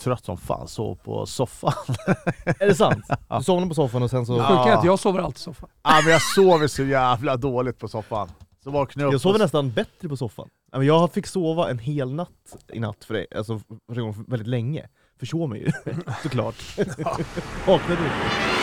trött som fan, sov på soffan. Är det sant? Du somnade på soffan och sen så... Ja. Sjuka är att jag sover alltid i soffan. Ja men jag sover så jävla dåligt på soffan. Så vaknade jag upp Jag sover och- nästan bättre på soffan. Ja, Jag fick sova en hel natt i natt för det, alltså gången väldigt länge. Försov mig ju, såklart. Vaknade inte. Hörni,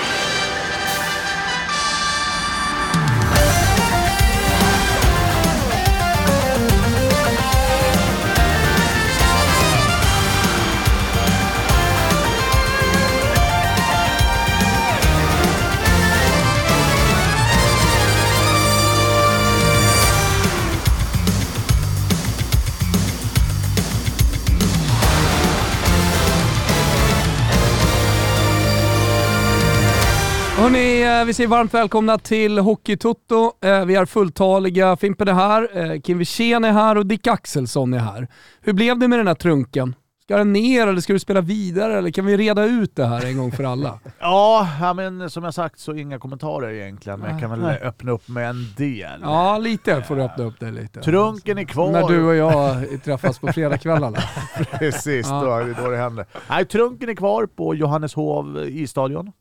vi säger varmt välkomna till Hockeytoto. Eh, Vi är fulltaliga. Fimpen är här, eh, Kim Wirsén är här och Dick Axelsson är här. Hur blev det med den här trunken? Ska den ner eller ska du spela vidare eller kan vi reda ut det här en gång för alla? Ja, men som jag sagt så inga kommentarer egentligen, men jag kan väl öppna upp med en del. Ja, lite får du öppna upp det lite. Trunken är kvar. När du och jag träffas på fredagskvällarna. Precis, Ja. då då det händer. Nej, trunken är kvar på Johanneshov isstadion. Eh,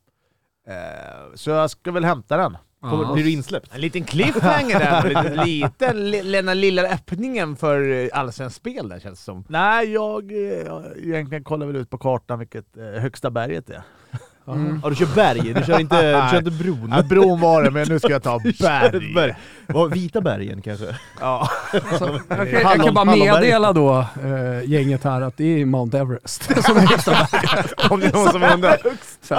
så jag ska väl hämta den. Kommer. Blir du insläppt? En liten cliffhanger där, lite, lite li- den lilla öppningen för eh, allsvenskt spel där känns det som. Nej, jag eh, egentligen kollar väl ut på kartan vilket eh, högsta berget är. Mm. Ja du kör berg, du kör inte, du kör inte bron. Ja, bron var det, men nu ska jag ta berg. berg. Vad, vita bergen kanske? Ja. Så, jag, kan, jag kan bara meddela då eh, gänget här att det är Mount Everest som är högsta. Om det är någon som undrar.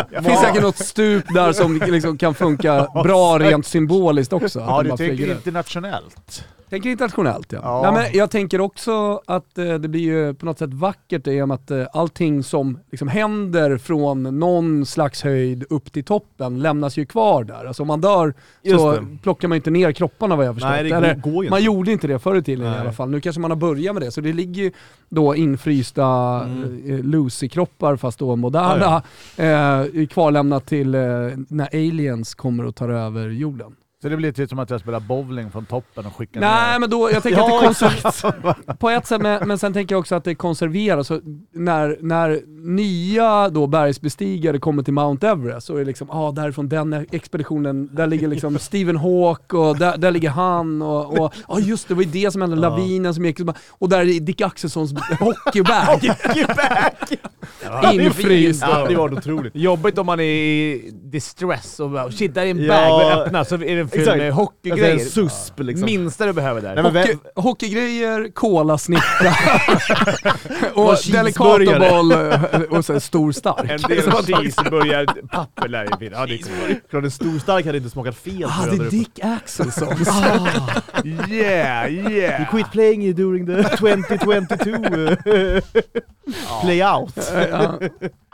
Det finns säkert något stup där som liksom kan funka bra rent symboliskt också. Ja, du tänker flyger internationellt. Tänker internationellt ja. Ja. Nej, men jag tänker också att eh, det blir ju på något sätt vackert i och med att eh, allting som liksom händer från någon slags höjd upp till toppen lämnas ju kvar där. Alltså om man dör Just så det. plockar man inte ner kropparna vad jag har förstått. Nej, det Eller, går, ju man inte. gjorde inte det förr i tiden i alla fall. Nu kanske man har börjat med det. Så det ligger ju då infrysta Mm. mm. Lucy-kroppar, fast då moderna, eh, kvarlämnat till eh, när aliens kommer och tar över jorden. Så det blir typ som att jag spelar bowling från toppen och skickar Nej ner. men då, jag tänker Ja, att det konser- på ett sätt, men, men sen tänker jag också att det konserveras. Så när, när nya då bergsbestigare kommer till Mount Everest så är det liksom, ah därifrån den expeditionen, där ligger liksom Stephen Hawke och där, där ligger han och, och ah, just det, det var ju det som hände, Ja. lavinen som gick, och där är Dick Axelssons hockeybag infryst. Ja, det var otroligt. Jobbigt om man är i distress och bara shit, där är en Ja. bag och öppna så är fylld Exakt. med Alltså hockeygrejer. en susp liksom. Minsta du behöver där. Nej, men Hockey, vem- hockeygrejer, kolasnitta och Och delicatoboll och så en stor stark. En del cheeseburgarpapper lär ju finnas. Ja, det är Klart en stor stark hade inte smakat fel Ah, det är. Dick Axelsson. Yeah, yeah! You quit playing during the 2022 uh, play out.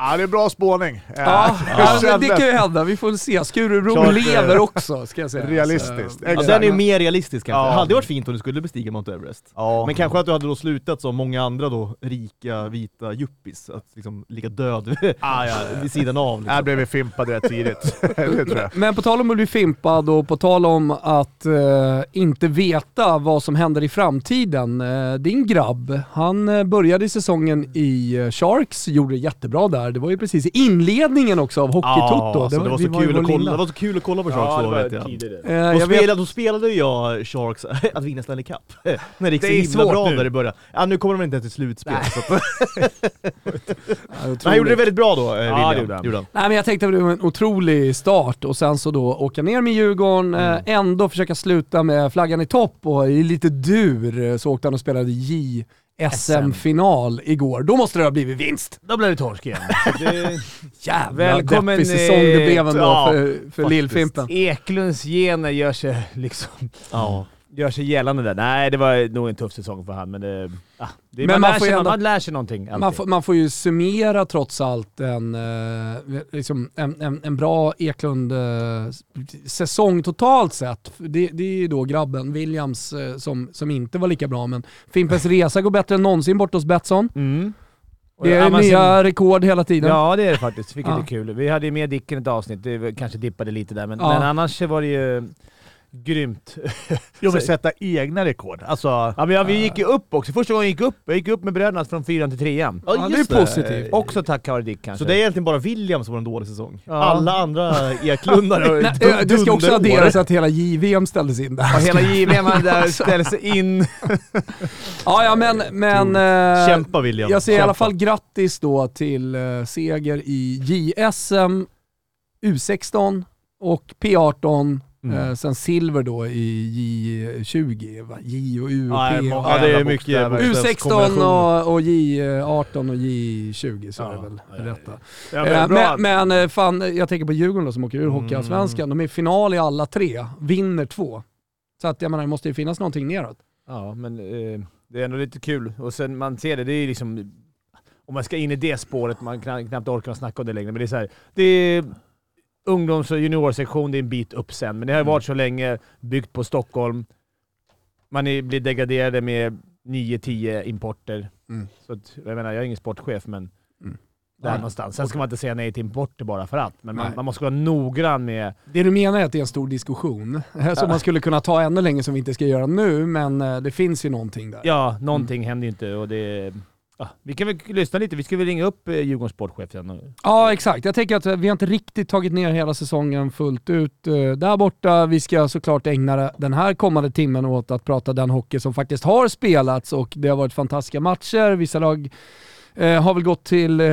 Ja, Ja, det är bra spåning. ja, jag ja, men det kan ju hända. Vi får se. Skurubron Klart, lever eh, också, ska jag säga. Realistiskt. Ja, Exakt. den är ju mer realistisk kanske. Ja. Det hade varit fint om du skulle bestiga Mount Everest. Ja. Men kanske att du hade då slutat som många andra då rika vita yuppis, att liksom ligga död Ah, ja, vid sidan av. Här Liksom. blev vi fimpade rätt tidigt. det tror jag. Men på tal om att bli fimpad och på tal om att eh, inte veta vad som händer i framtiden. Eh, din grabb, han eh, började säsongen i eh, Sharks, gjorde det jättebra där. Det var ju precis i inledningen också av Hockeytoto. Ja, så det var, vi så ju kul att kolla, det var så kul att kolla på Sharks Ja, det då var vet jag. Eh, Då, jag vet, spelade, då spelade jag Sharks att vinna Stanley Cup. när det gick så Det är himla bra nu. när det började. Ja, nu kommer de inte till slutspel. Nej. Så ja, han gjorde det väldigt bra då, eh, Ja, William. det gjorde han. Nej men jag tänkte att det var en otrolig start och sen så då åka ner med Djurgården, eh, ändå försöka sluta med flaggan i topp och i lite dur eh, så åkte han och spelade J-SM-final igår. Då måste det ha blivit vinst. Då blev det torsk igen. Det- Jävla Välkommen, deppig säsong det blev ändå ja, för, för Lillfimpen. Eklunds gener gör sig liksom Ja. Gör sig gällande där. Nej, det var nog en tuff säsong för han, men det... Ah, det Men man, man lär sig, ändå- man lär sig någonting. Man får, man får ju summera trots allt en, eh, liksom en, en, en bra Eklund-säsong totalt sett. Det, det är ju då grabben Williams eh, som, som inte var lika bra, men Fimpens Resa går bättre än någonsin bort hos Betsson. Mm. Det är Amazon- nya rekord hela tiden. Ja det är det faktiskt, vilket Ja. är kul. Vi hade ju med Dicken ett avsnitt, det kanske dippade lite där, men, Ja. men annars var det ju grymt. Jo men sätta egna rekord. Alltså, Ja, men ja, vi gick ju upp också. Första gången jag gick upp, jag gick upp med bröderna från fyran till trean. Ja, det är positivt. Också tack vare Dick kanske. Så det är egentligen bara William som har en dålig säsong? Ja. Alla andra Eklundar har Nej, det ska också adderas att hela JVM ställdes in där. Ja, hela JVM där sig in. Ja, ja men... men eh, Kämpa William. jag säger i Kämpa. alla fall grattis då till eh, seger i JSM, U16 och P18. Mm. Eh, sen silver då i J20, va? J och U och Ja, P. och- Ja det är mycket bokstäver. U16 bokstavskombinationer. och, och J18 och J20 så är det Ja, väl ja, ja. rätta. Ja, Eh, men, men eh, fan, jag tänker på Djurgården då, som åker ur Mm. Hockeyallsvenskan. De är i final i alla tre, vinner två. Så att jag menar, det måste ju finnas någonting neråt. Ja, men eh, det är ändå lite kul. Och sen man ser det, det är liksom... Om man ska in i det spåret, man kan knappt orka snacka om det längre, men det är så här, Det är ungdoms och juniorsektion, det är en bit upp sen. Men det har ju varit så länge, byggt på Stockholm. Man är, blir degraderade med 9-10 importer. Mm. Så att, jag menar, jag är ingen sportchef, men Mm. där Nej. någonstans. Sen ska man inte säga nej till importer bara för att, men man, man måste vara noggrann med... Det du menar är att det är en stor diskussion, som man skulle kunna ta ännu längre som vi inte ska göra nu, men eh, det finns ju någonting där. Ja, någonting händer ju inte och det... Ja, vi kan väl lyssna lite. Vi ska väl ringa upp eh, Djurgårdens sportchef sen. Ja, exakt. Jag tänker att eh, vi har inte riktigt tagit ner hela säsongen fullt ut eh, där borta. Vi ska såklart ägna den här kommande timmen åt att prata den hockey som faktiskt har spelats och det har varit fantastiska matcher. Vissa lag eh, har väl gått till eh,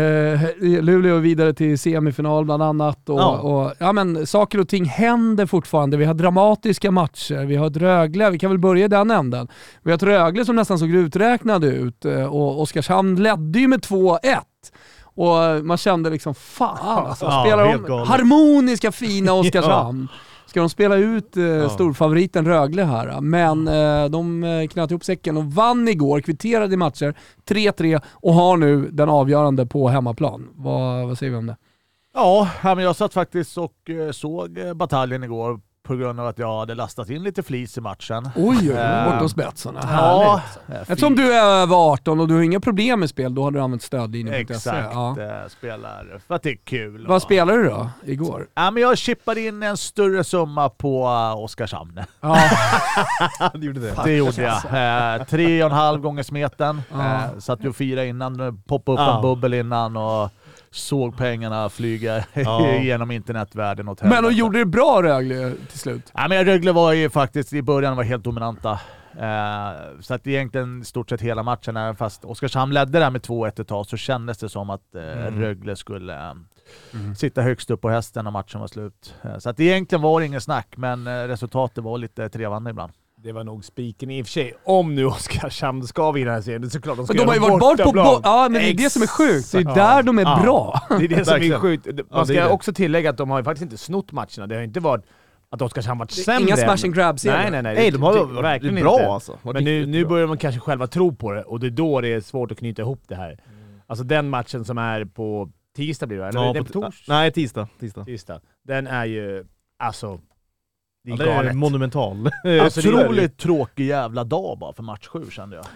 Luleå och vidare till semifinal bland annat. Och, Ja. och, ja, men, saker och ting händer fortfarande. Vi har dramatiska matcher, vi har ett Rögle, vi kan väl börja i den änden. Vi har ett Rögle som nästan såg uträknade ut eh, och Oskarshamn ledde ju med 2-1. Och man kände liksom, fan alltså, Ja, spelar de harmoniska fina Oskarshamn? Ska de spela ut eh, Ja. storfavoriten Rögle här? Men eh, de eh, knöt ihop säcken och vann igår, kvitterade i matcher, 3-3 och har nu den avgörande på hemmaplan. Vad, vad säger vi om det? ja, men jag satt faktiskt och eh, såg eh, bataljen igår på grund av att jag hade lastat in lite flis i matchen. Oj, oj, oj, Eh, borta hos Betsson. Ja, eh, Eftersom du är över 18 och du har inga problem med spel, då har du använt stödlinjen.se. Exakt, Ja. eh, spelar för att det är kul. Vad spelade du då, igår? Ja, men jag chippade in en större summa på uh, Oskarshamn. Ja, det gjorde det. Det gjorde jag. Eh, tre och en halv gånger smeten. Ja. Eh, satt ju och fira innan, eh, poppade upp Ja. en bubbel innan och såg pengarna flyga Ja. genom internetvärlden åt men och helvete. gjorde det bra Rögle till slut? Ja, men Rögle var ju faktiskt i början var helt dominanta. Eh, så att egentligen i stort sett hela matchen, även fast Oskarshamn ledde där med 2-1 ett tag, så kändes det som att eh, Mm. Rögle skulle eh, sitta högst upp på hästen när matchen var slut. Eh, så att egentligen var det ingen snack, men eh, resultatet var lite trevande ibland. Det var nog spiken i och för sig. Om nu Oskarshamn ska vinna den här serien, det är såklart de ska Men de har ju varit bort på... Bo- ja, men det är det som är sjukt. Det är där de är Ja. bra. Det är det som är sjukt. Man Ja, det ska det. också tillägga att de har ju faktiskt inte snott matcherna. Det har inte varit att Oskarshamn varit Det sämre. Inga smash and grab-serier. Nej, nej, nej. Nej, de har det- varit verkligen bra inte. alltså. Varit Men nu, nu börjar man kanske själva tro på det och det är då det är svårt att knyta ihop det här. Alltså den matchen som är på tisdag blir det eller? Ja, är det på på torsdag? Nej, tisdag. tisdag. Tisdag. Den är ju, alltså... Det är Ja, det är monumental. Alltså, Otroligt tråkig jävla dag bara för match 7 kände jag.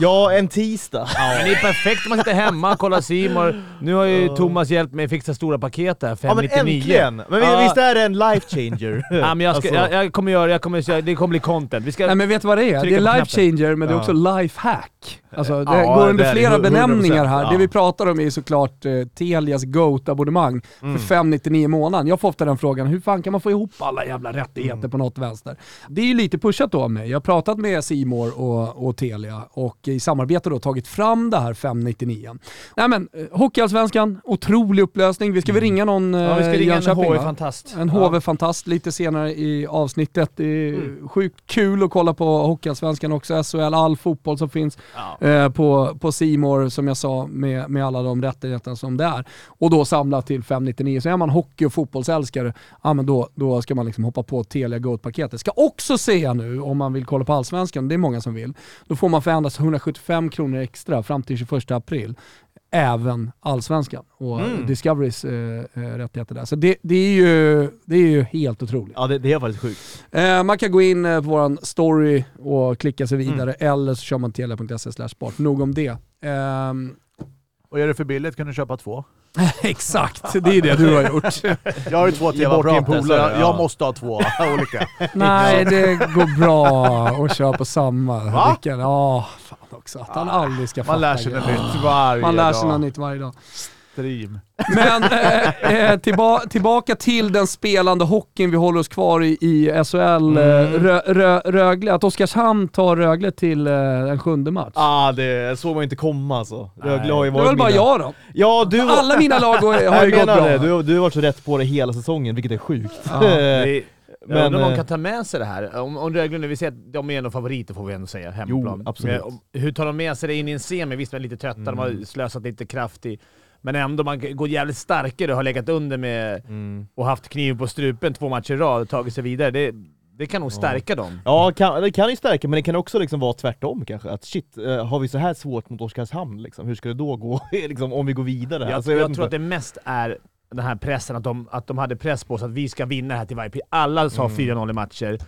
Ja, en tisdag. Men det är perfekt om man sitter hemma och kollar Simor. Nu har ju Ja. Thomas hjälpt mig att fixa stora paket där, Ja 599. men äntligen! Men Ja. visst är det en life changer? Ja, men jag, ska, Alltså. jag, jag kommer göra, jag kommer, det kommer bli content. Vi ska... Nej men vet du vad det är? Det är life knappen. changer men det är Ja. också life hack. Alltså det Ja, går det under är flera 100%. benämningar här. Ja. Det vi pratar om är såklart eh, Telias GOAT-abonnemang Mm. för 599 i månaden. Jag får ofta den frågan, hur fan kan man få ihop alla jävla rättigheter Mm. på något vänster? Det är ju lite pushat då av mig. Jag har pratat med Simor och, och Telia och i samarbete då tagit fram det här 599. Nej men, eh, Hockeyallsvenskan, otrolig upplösning. Vi ska väl ringa någon ja, vi ska eh, ringa en Jönköping? HV-fantast. En HV-fantast lite senare i avsnittet. Det är Mm. sjukt kul att kolla på Hockeyallsvenskan också, SHL, all fotboll som finns eh, på, på Simor som jag sa med, med alla de rättigheterna som det är. Och då samlat till 599. Så är man hockey och fotbollsälskare, ja, men då, då ska man liksom hoppa på Telia Goat-paketet. Ska också säga nu, om man vill kolla på Allsvenskan, det är många som vill, då får man för endast 175 kronor extra fram till 21 april även Allsvenskan och Mm. Discoverys eh, eh, rättigheter där. Så det, det, är ju, det är ju helt otroligt. Ja det, det är faktiskt sjukt. Eh, man kan gå in eh, på vår story och klicka sig vidare eller så kör man telia.se sport. Nog om det. Ehm, Och är det för billigt kan du köpa två. Exakt, det är det du har gjort. Jag har ju två tv-apparater så jag, ja. jag måste ha två olika. Nej, det går bra att köra på samma. Va? Rickard. Ja, också. Att han aldrig ska fatta Man lär sig något nytt varje Man lär sig dag. något nytt varje dag. Stream. Men eh, eh, tillba tillbaka till den spelande hockeyn. Vi håller oss kvar i, i SHL. Mm. Eh, Rö Rö Rögle, att Oskarshamn tar Rögle till eh, en sjunde match. Ah, det såg man inte komma alltså. Rögle har ju det varit var väl bara mina- jag då. Ja, du. Alla mina lag har ju gått bra. det, du, du har varit så rätt på det hela säsongen, vilket är sjukt. Ja. Men, jag undrar om de eh, kan ta med sig det här. Om, om Rögle nu, vi ser att de är ändå favoriter får vi ändå säga, hemmaplan. Jo, absolut. Men, om- hur tar de med sig det in i en semi? Visst, de är lite trötta, de Mm. har slösat lite kraft i... Men ändå, man går jävligt starkare och har legat under med Mm. och haft kniv på strupen två matcher i rad och tagit sig vidare. Det, det kan nog stärka dem. Ja, kan, det kan ju stärka, men det kan också liksom vara tvärtom kanske. Att shit, eh, har vi så här svårt mot Oskarshamn, liksom, hur ska det då gå liksom, om vi går vidare? Jag, Alltså, jag, vet tror att det mest är den här pressen, att de, att de hade press på sig att vi ska vinna här till varje pris. Alla sa Mm. 4-0 i matcher.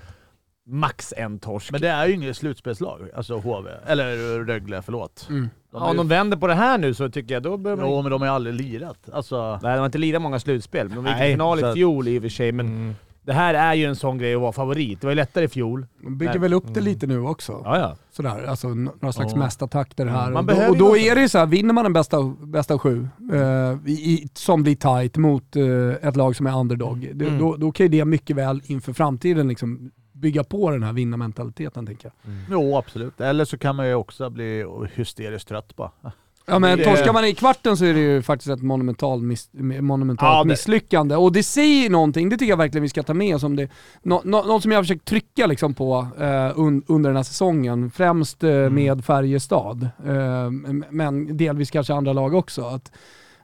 Max en torsk. Men det är ju inget slutspelslag, alltså HV. Eller Rögle, förlåt. Mm. De ja, om ju- de vänder på det här nu så tycker jag då behöver man Jo, men de har ju aldrig lirat. Alltså, Nej, de har inte lirat många slutspel. Men de gick till final i fjol i och för sig, men Mm. Det här är ju en sån grej att vara favorit. Det var ju lättare i fjol. De bygger Nej. väl upp det lite nu också. Ja, ja. Sådär, alltså några slags Ja. mästartakter här. Man och då, och då är det ju så här, vinner man den bästa, bästa sju, eh, i, som blir tight mot eh, ett lag som är underdog, det, Mm. då, då kan ju det mycket väl inför framtiden liksom bygga på den här vinnarmentaliteten tänker jag. jo, absolut. Eller så kan man ju också bli hysteriskt trött bara. Ja men Det- torskar man i kvarten så är det ju faktiskt ett monumentalt, miss, monumentalt Ja, misslyckande. Och det säger någonting, det tycker jag verkligen vi ska ta med oss. Om det, nå, nå, något som jag har försökt trycka liksom på eh, un, under den här säsongen, främst eh, Mm. med Färjestad, eh, men delvis kanske andra lag också. Att,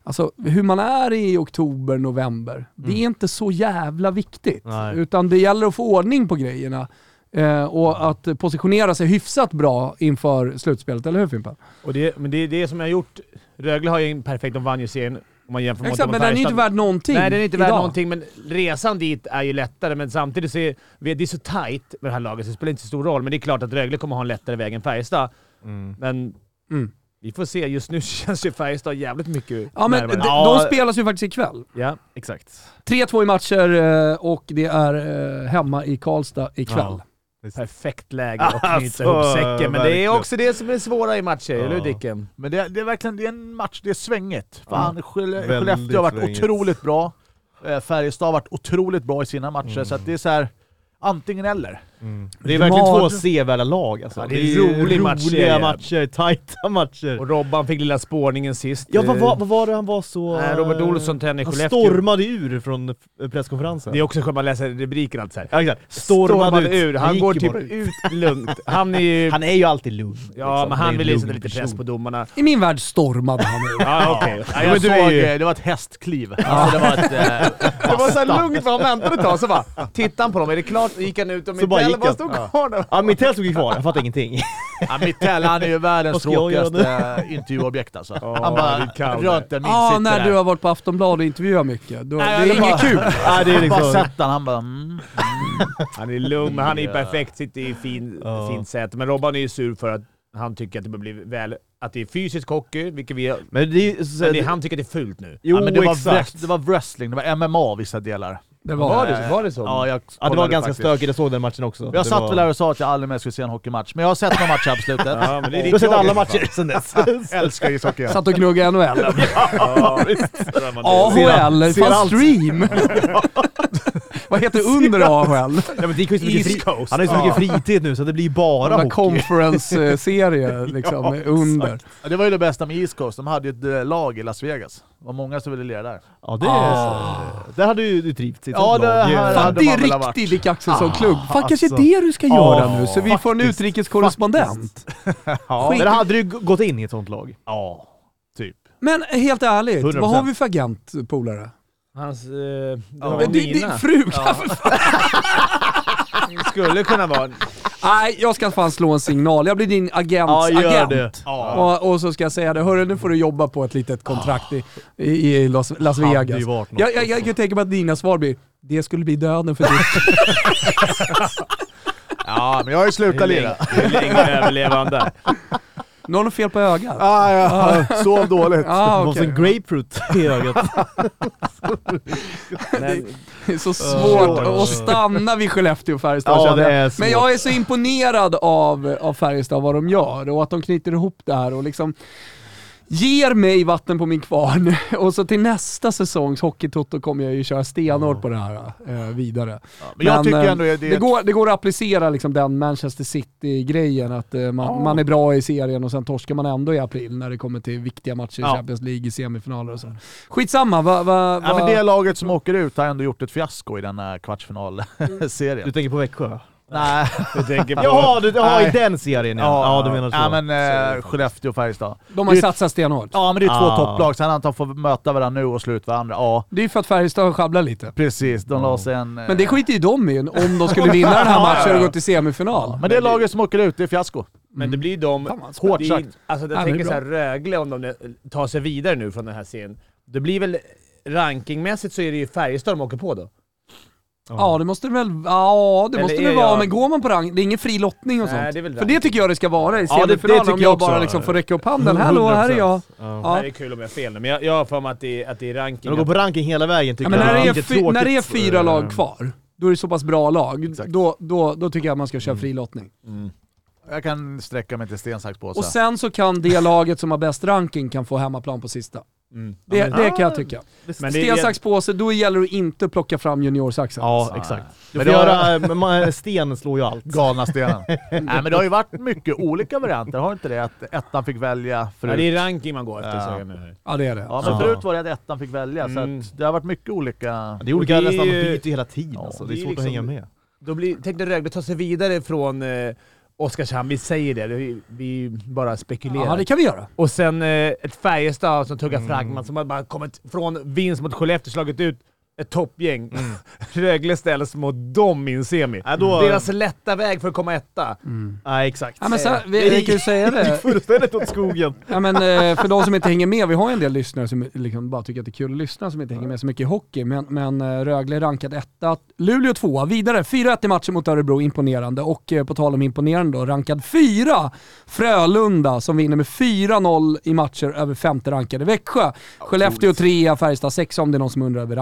alltså, hur man är i oktober, november, det är inte så jävla viktigt. Nej. Utan det gäller att få ordning på grejerna. Eh, och att positionera sig hyfsat bra inför slutspelet, eller hur Fimpen? Och det, men det är det som jag har gjort. Rögle har ju en perfekt, de vann ju serien om man jämför Exakt, mot men den är ju inte värd någonting Nej, den är inte värd idag. någonting, men resan dit är ju lättare. Men samtidigt så är det är så tight med det här laget, så det spelar inte så stor roll. Men det är klart att Rögle kommer ha en lättare väg än Färjestad. Mm. Men Mm. vi får se. Just nu känns ju Färjestad jävligt mycket Ja men de, Ja. de spelas ju faktiskt ikväll. Ja. Exakt. 3-2 i matcher eh, och det är eh, hemma i Karlstad ikväll. Ja. Perfekt läge att knyta Alltså, ihop säcken. Men det är verkligen. också det som är svåra i matcher, Ja. eller hur Dicken? Men det, det är verkligen det är en match, det är svängigt. Ja. Fan, Väldigt Skellefteå har varit svängigt. otroligt bra. Eh, Färjestad har varit otroligt bra i sina matcher, Mm. så att det är så här antingen eller. Mm. Det är verkligen Vad- två sevärda lag alltså. Ja, det är rolig roliga matchserie. matcher, tajta matcher. Och Robban fick lilla spårningen sist. Ja vad Eh, var, vad var det han var så... Nej, Robert Olsson tränade i Han Skellefteå. stormade ur från eh, presskonferensen. Det är också skönt man läser rubriken allt så här. Ja, exakt. Stormade, ut. ur. Han, går typ ut lugnt. Han är ju... Han är ju alltid lugn. ja, liksom. men han vill ju lugn sätta lite press på domarna. I min värld stormade han ur. Ja, okej. Ja, Ja, jag men du är såg, ju... eh, det var ett hästkliv. Alltså, det var ett... Eh, Det var så här lugnt för han väntade ett tag, så bara tittade han på dem. Är det klart? Gick han ut och Så bara Bara han. stod kvar där. Ja, Mitell stod ju kvar, jag fattar ingenting. ja, Mitell, han är ju världens tråkigaste intervjuobjekt alltså. Ja, han bara är kaos. rönt en min Ja, när du har varit på Aftonbladet och intervjuat mycket. Då, Nej, det är inget kul. Ja, det är Han bara liksom... sett han, han bara mm. Han är lugn, men han är ju perfekt. Sitter i fin, Ja. fint säte. Men Robban är ju sur för att han tycker att det bör bli väl... Att det är fysisk hockey, vilket vi... Men det så- Men det, han tycker att det är fult nu. Jo, ja, men det, var exakt. wrest, det var wrestling, det var MMA vissa delar. Det var, Var det, var det så? Ja, jag Ja, det var ganska faktiskt. stökigt, jag såg den matchen också. Jag Det satt var... väl där och sa att jag aldrig mer skulle se en hockeymatch, men jag har sett några matcher på slutet. Ja, men det är Du har sett alla matcher sen dess. Älskar ishockey. ja. Satt och gnuggade NHL. Ja, visst. AHL, fan stream! Vad heter under AHL? Ja, men Dick har ju så mycket East fri... Coast. Han har ju så mycket fritid nu så det blir bara hockey. conference-serie liksom, Ja, under. Ja, Det var ju det bästa med East Coast, de hade ju ett eh, lag i Las Vegas. Det var många som ville lira där. Ja, det är... Ah. Där hade ju du trivts i ett Ja, sånt det lag. här Fan, hade det man är väl riktig varit. Dick Axelsson-klubb. Ah, Fan kanske alltså. det är det du ska göra Ja, nu, så vi får en faktiskt. utrikeskorrespondent. Ja, Skit- Men hade du g- gått in i ett sånt lag? ja typ. Men helt ärligt, 100%. vad har vi för agent, polare? Hans... Eh, Ja. ja, Men di- Nina. Din fruga? Det skulle kunna vara... Nej, jag ska fan slå en signal. Jag blir din agents Ja, gör agent. det. Ja. Och, och så ska jag säga det, hörru nu får du jobba på ett litet kontrakt i, i, Las, Las Vegas. Jag, jag, jag kan tänka mig att dina svar blir, det skulle bli döden för Dick. ja, men jag har ju slutat lira. Hur länge överlever Du har något fel på ögat? Ah, ja, sov dåligt. Ah, Det var okej. som grapefruit i ögat. Det är så svårt Oj. att stanna vid Skellefteå och Färjestad Ja, det jag. Men jag är så imponerad av, av Färjestad, vad de gör och att de knyter ihop det här och liksom ger mig vatten på min kvarn. Och så till nästa säsongs Hockeytoto kommer jag ju köra stenhårt på det här eh, vidare. Men jag tycker eh, ändå det det, går, det går att applicera liksom den Manchester City-grejen, att eh, man, Ja. man är bra i serien och sen torskar man ändå i april när det kommer till viktiga matcher i Ja. Champions League, i semifinaler och så. Skitsamma, va, va, Ja, men va- det laget som åker ut har ändå gjort ett fiasko i den här kvartsfinalserien. Du tänker på Växjö? Nej. du tänker på... Jaha, du, jaha i den serien ja. Ja, du menar så. Ja men Så är eh, Skellefteå och Färjestad. de har ju satsat stenhårt. Ja men det är två Ah. topplag, sen att de får möta varandra nu och slå ut varandra. Ja, Det är ju för att Färjestad sjabblar lite. precis. De la sig en... eh, Men det skiter ju de i om de skulle vinna den här matchen och gå till semifinal. Men det laget som åker ut, det är fiasko. Men det blir de... Fan, Hårt det är- sagt. Alltså jag Ja, men tänker det är såhär, Rögle om de tar sig vidare nu från den här serien. Det blir väl... Rankingmässigt så är det ju Färjestad de åker på då. Ja det måste väl, ja det Eller måste är det vara, jag- men går man på rang, det är ingen fri lottning och Nej, sånt. det är väl För det tycker jag det ska vara i Ja, det- det semifinalen, tycker om jag jag också. bara liksom får räcka upp handen. Hallå, här är jag. 100%. Ja. Ja. Det är kul om jag har fel nu, men jag, jag har för mig att det är, att det är ranking. Men att gå på ranking hela vägen Ja, tycker men jag när det, är lite fy, när det är tråkigt. fyra lag Eh, kvar, då är det så pass bra lag, Exakt. då, då, då tycker jag att man ska köra fri lottning. Mm. Jag kan sträcka mig till sten, sax, påse. Och sen så kan det laget som har bäst ranking kan få hemmaplan på sista. Mm. Det, Ja, men- det kan jag tycka. Men det är- Sten, sax, påse, då gäller det inte att plocka fram juniorsaxen. Ja, exakt. Du Men får det har- göra, man- sten slår ju allt. Galna stenen. Nej men det har ju varit mycket olika varianter, har inte det? Att ettan fick välja Ja, förut. det är ranking man går efter, Ja. menar. Ja det är det. Ja men Ja. förut var det att ettan fick välja, Mm. så att det har varit mycket olika... Det är olika det är nästan, byter hela tiden Ja, alltså. Det det är är svårt liksom- att hänga med. Då blir, tänk dig Rögle ta sig vidare från eh, Oskarshamn, vi säger det, vi, vi bara spekulerar. Ja det kan vi göra. Och sen eh, ett Färjestad som tuggar Mm. fragment, som har bara kommit från vinst mot Skellefteå, slagit ut ett toppgäng. Mm. Rögle ställs mot dem i en semi. Ja, då- Deras lätta väg för att komma etta. Nej, exakt. Ja men så, vi, vi kan ju säga det gick fullständigt åt skogen. Ja, men, eh, för de som inte hänger med, vi har ju en del lyssnare som liksom bara tycker att det är kul att lyssna, som inte hänger med så mycket i hockey. Men, men eh, Rögle rankad etta, Luleå tvåa, vidare. 4-1 i matchen mot Örebro, imponerande. Och eh, på tal om imponerande då, rankad fyra, Frölunda som vinner med 4-0 i matcher över femte rankade Växjö. Skellefteå trea, Färjestad sexa om det är någon som undrar över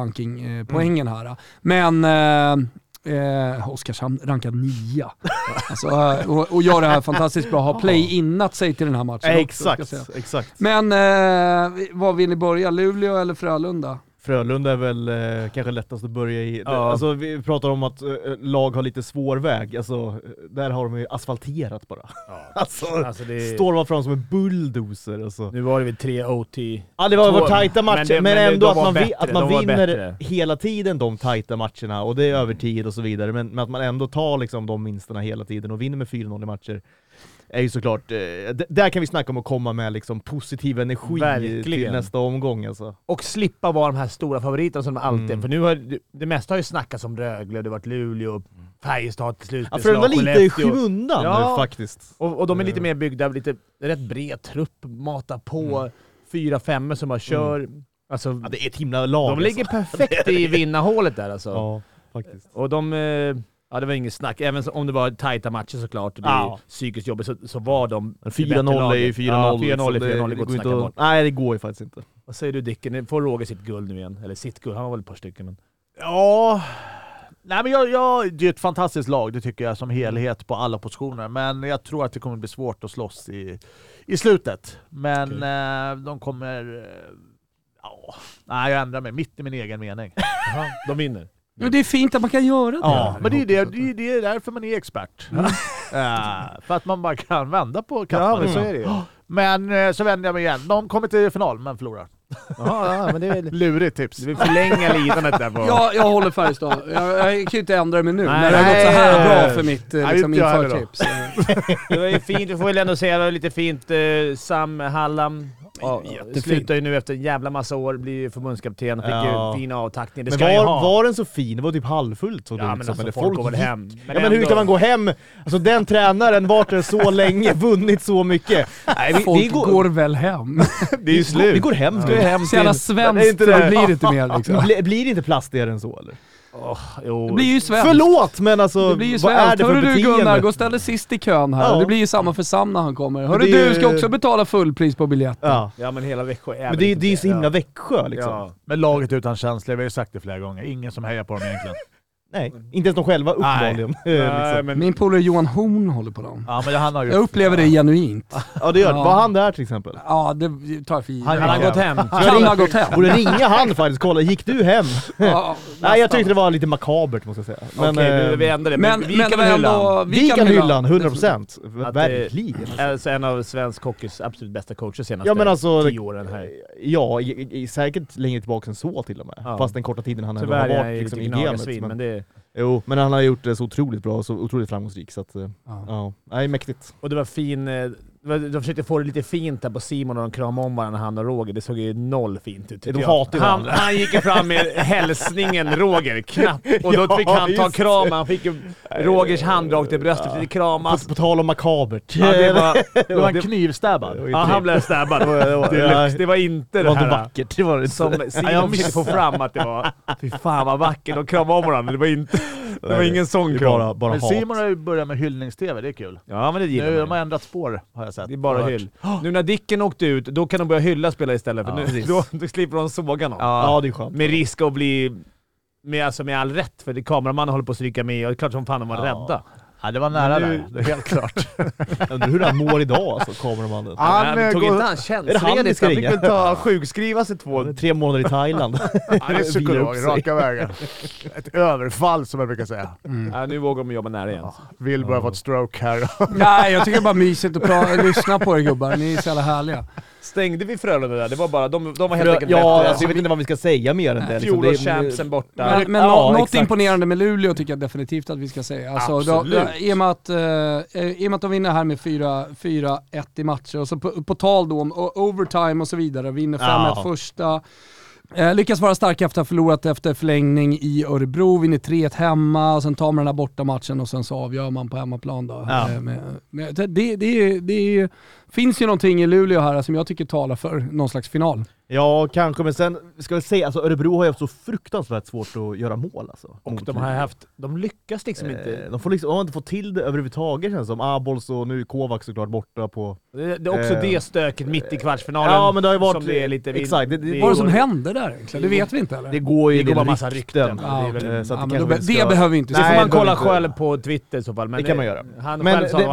rankingpoängen här. Men eh, Eh, Oskarshamn rankad nia. Alltså, eh, och, och gör det här fantastiskt bra. Har play-innat sig till den här matchen också. Exakt, exakt. Men eh, var vill ni börja? Luleå eller Frölunda? Frölunda är väl eh, kanske lättast att börja i. Ja. Alltså, vi pratar om att eh, lag har lite svår väg, alltså, där har de ju asfalterat bara. Alltså, Alltså det, står man fram som en bulldozer alltså. nu var det väl tre OT. Ja det var, var tajta matcher, men men, det- men det- ändå att man, bättre, att man vinner bättre. hela tiden de tajta matcherna, och det är övertid och så vidare, men, men att man ändå tar liksom de vinsterna hela tiden och vinner med 4-0 i matcher, är ju såklart, eh, där kan vi snacka om att komma med liksom positiv energi Verkligen. till nästa omgång alltså. Och slippa vara de här stora favoriterna som de alltid Mm. För nu har det- mesta har ju snackats om Rögle, det har varit Luleå, Färjestad till slut. Ja, Frölunda lite i skymundan Ja. faktiskt. Och, och de är lite Eh. mer byggda, lite rätt bred trupp, mata på, Mm. fyra femmor som bara kör. Alltså, Ja, det är ett himla lag de ligger alltså. perfekt i vinnarhålet där alltså. Ja, faktiskt. Och de... eh, Ja det var inget snack, även om det var tajta matcher såklart, det är Ja. psykiskt jobbigt, så, så var de Men det bättre 4-0 är ju laget. 4-0. Ja, 4-0 är så 4-0, det går inte att bort. Nej det går ju faktiskt inte. Vad säger du Dicken? Får Roger sitt guld nu igen? Eller sitt guld, han har väl ett par stycken men... Ja... Nej men jag, jag, det är ett fantastiskt lag, det tycker jag som helhet på alla positioner. Men jag tror att det kommer bli svårt att slåss i, i slutet. Men eh, de kommer... eh, Ja, nej jag ändrar mig, mitt i min egen mening. De vinner. Jo, det är fint att man kan göra det. Ja, men det är, det, det, är, det är därför man är expert. Eh, för att man bara kan vända på kappan. Ja men så är det ju. Men eh, så vänder jag mig igen. De kommer till final, men förlorar. Jaha, ja, men det är väl... Lurigt tips. Du vill förlänga lidandet där på... Jag, jag håller Färjestad. Jag, jag kan ju inte ändra mig nu Nej, när det har gått så nej. här bra för mitt Nej, liksom, införtips. Det var ju fint, vi får väl ändå säga det, lite fint. Eh, Sam Hallam ja, slutar ju nu efter en jävla massa år, blir ju förbundskapten. Fick Ja. ju fin avtackning. Det Men ska var, ha. var den så fin? Det var typ halvfullt såg det ja, ut men som, alltså, eller folk går väl hem. Ja, men hur kan man gå hem? Alltså den tränaren, varit där så länge, vunnit så mycket. Nej, vi, Folk vi går, går väl hem. det är ju slut. Vi går hem. Ska vi hem Så jävla till... svenskt, Det det det. blir det inte mer liksom. Blir det inte plastigare än så eller? Jo. Det blir ju svenskt. Förlåt men alltså, Det blir ju vad är det för Hörru du Gunnar, beteende? gå och ställ dig sist i kön här. Ja. Det blir ju samma för Sam när han kommer. Hörru du, ska också betala fullpris på biljetten. Ja. Ja men hela Växjö är Men det, det är ju så himla Ja. Växjö liksom. Ja. Men laget utan känslor, vi har ju sagt det flera gånger. Ingen som hejar på dem egentligen. Nej, inte ens de själva uppenbarligen. Nej, liksom. men, Min polare Johan Horn håller på dem. Ja men han har ju... Jag upplever det genuint. Ja det gör det. Ja. Var han där till exempel? Ja, det tar jag för givet. Han- han har gått hem. Kan ha gått hem. Borde ringa han faktiskt, kolla, gick du hem? Ja, Nej jag tyckte det var lite makabert måste jag säga. Men, Okej, eh, vi, ändrar det. Men, Men, vi kan hylla vi kan hylla han, 100%. Att det- Verkligen. Alltså en av svensk hockeys absolut bästa coacher senaste Ja men alltså, tio åren här. ja, i, i, säkert längre tillbaka än så till och med. Ja. Fast den korta tiden han ändå Tyvärr har är jag varit liksom, i gamet. gnagarsvin, Men, men det... jo, men han har gjort det så otroligt bra och så otroligt framgångsrik så att, eh, Ja. ja, nej mäktigt. Och det var fin... det De försökte få det lite fint där på Simon och de kramade om varandra, han och Roger. Det såg ju noll fint ut. De hatar ju han, han gick ju fram med hälsningen Roger, knappt. Och då Ja, fick han ta kramen. Han fick ju Rogers hand rakt i bröstet, lite På, kramas. på tal om makabert. Ja, det var, Det var en det- knivstäbbad. ja, han blev stabbad. det var- Deluxe. Det var inte Det det var inte här vackert, det var det som inte. Simon försökte få fram att det var. Fy fan vad vackert, de kramade om varandra. Det var inte... Det var ingen sån kram. bara, bara Men hat. Simon har ju börjat med hyllnings-tv, det är kul. Ja men det gillar Nu man de har ändrat spår, har jag sett. Det är bara hyll. Nu när Dicken åkte ut, då kan de börja hylla spelare istället. För Ja, nu, då, då slipper de såga någon. Ja det är skönt. Med risk att bli... Med, alltså med all rätt, för det, kameramannen håller på att stryka med och det är klart som fan de var Ja. rädda. Ja, det var nära nu- där, det är helt klart. Undrar hur han mår idag alltså, kameramannen. Han, Han, tog går- inte han tjänstledigt? han fick väl ta sjukskriva sig två... Tre månader i Thailand. Han är psykolog, raka vägen. Ett överfall som jag brukar säga. Ja, nu vågar de jobba nära igen. Vill bara få ett stroke här. Nej, jag tycker det är bara mysigt att lyssna på er gubbar. Ni är så jävla härliga. Stängde vi Frölunda där? Det var bara... De, de var helt enkelt ja bättre. alltså, jag vet inte vad vi ska säga mer än det. liksom. Är- Fjolårschampsen borta. Men, men Ja, nå- något exakt. imponerande med Luleå tycker jag definitivt att vi ska säga. Alltså, Absolut. då, i, och med att, eh, I och med att de vinner här med 4 4-1 i matcher, och så på, på tal då om overtime och så vidare, vinner 5-1 Ja. första. Eh, lyckas vara starka efter att ha förlorat efter förlängning i Örebro, vinner 3-1 hemma, och sen tar man den här bortamatchen och sen så avgör man på hemmaplan då. Ja. Eh, med, med, det det, det, det finns ju någonting i Luleå här som jag tycker talar för någon slags final. Ja, kanske, men sen ska vi säga, alltså Örebro har ju haft så fruktansvärt svårt att göra mål alltså. Och de har haft... De lyckas liksom inte... Eh, De, får liksom, de har inte fått till det överhuvudtaget känns det som. Abols och nu är Kovacs såklart borta på... Det, det är också Eh, det stöket mitt i kvartsfinalen. Ja men det har ju varit... som det är lite exakt, det, det, det Vad var det som hände där egentligen? Det vet vi inte eller? det går ju Det går en bara massa rykten. Ja, Det är väl- Eh, ja, det då, ska- det behöver vi inte Det får man det kolla själv inte. på Twitter i så fall. Men Det kan man göra. Men, det,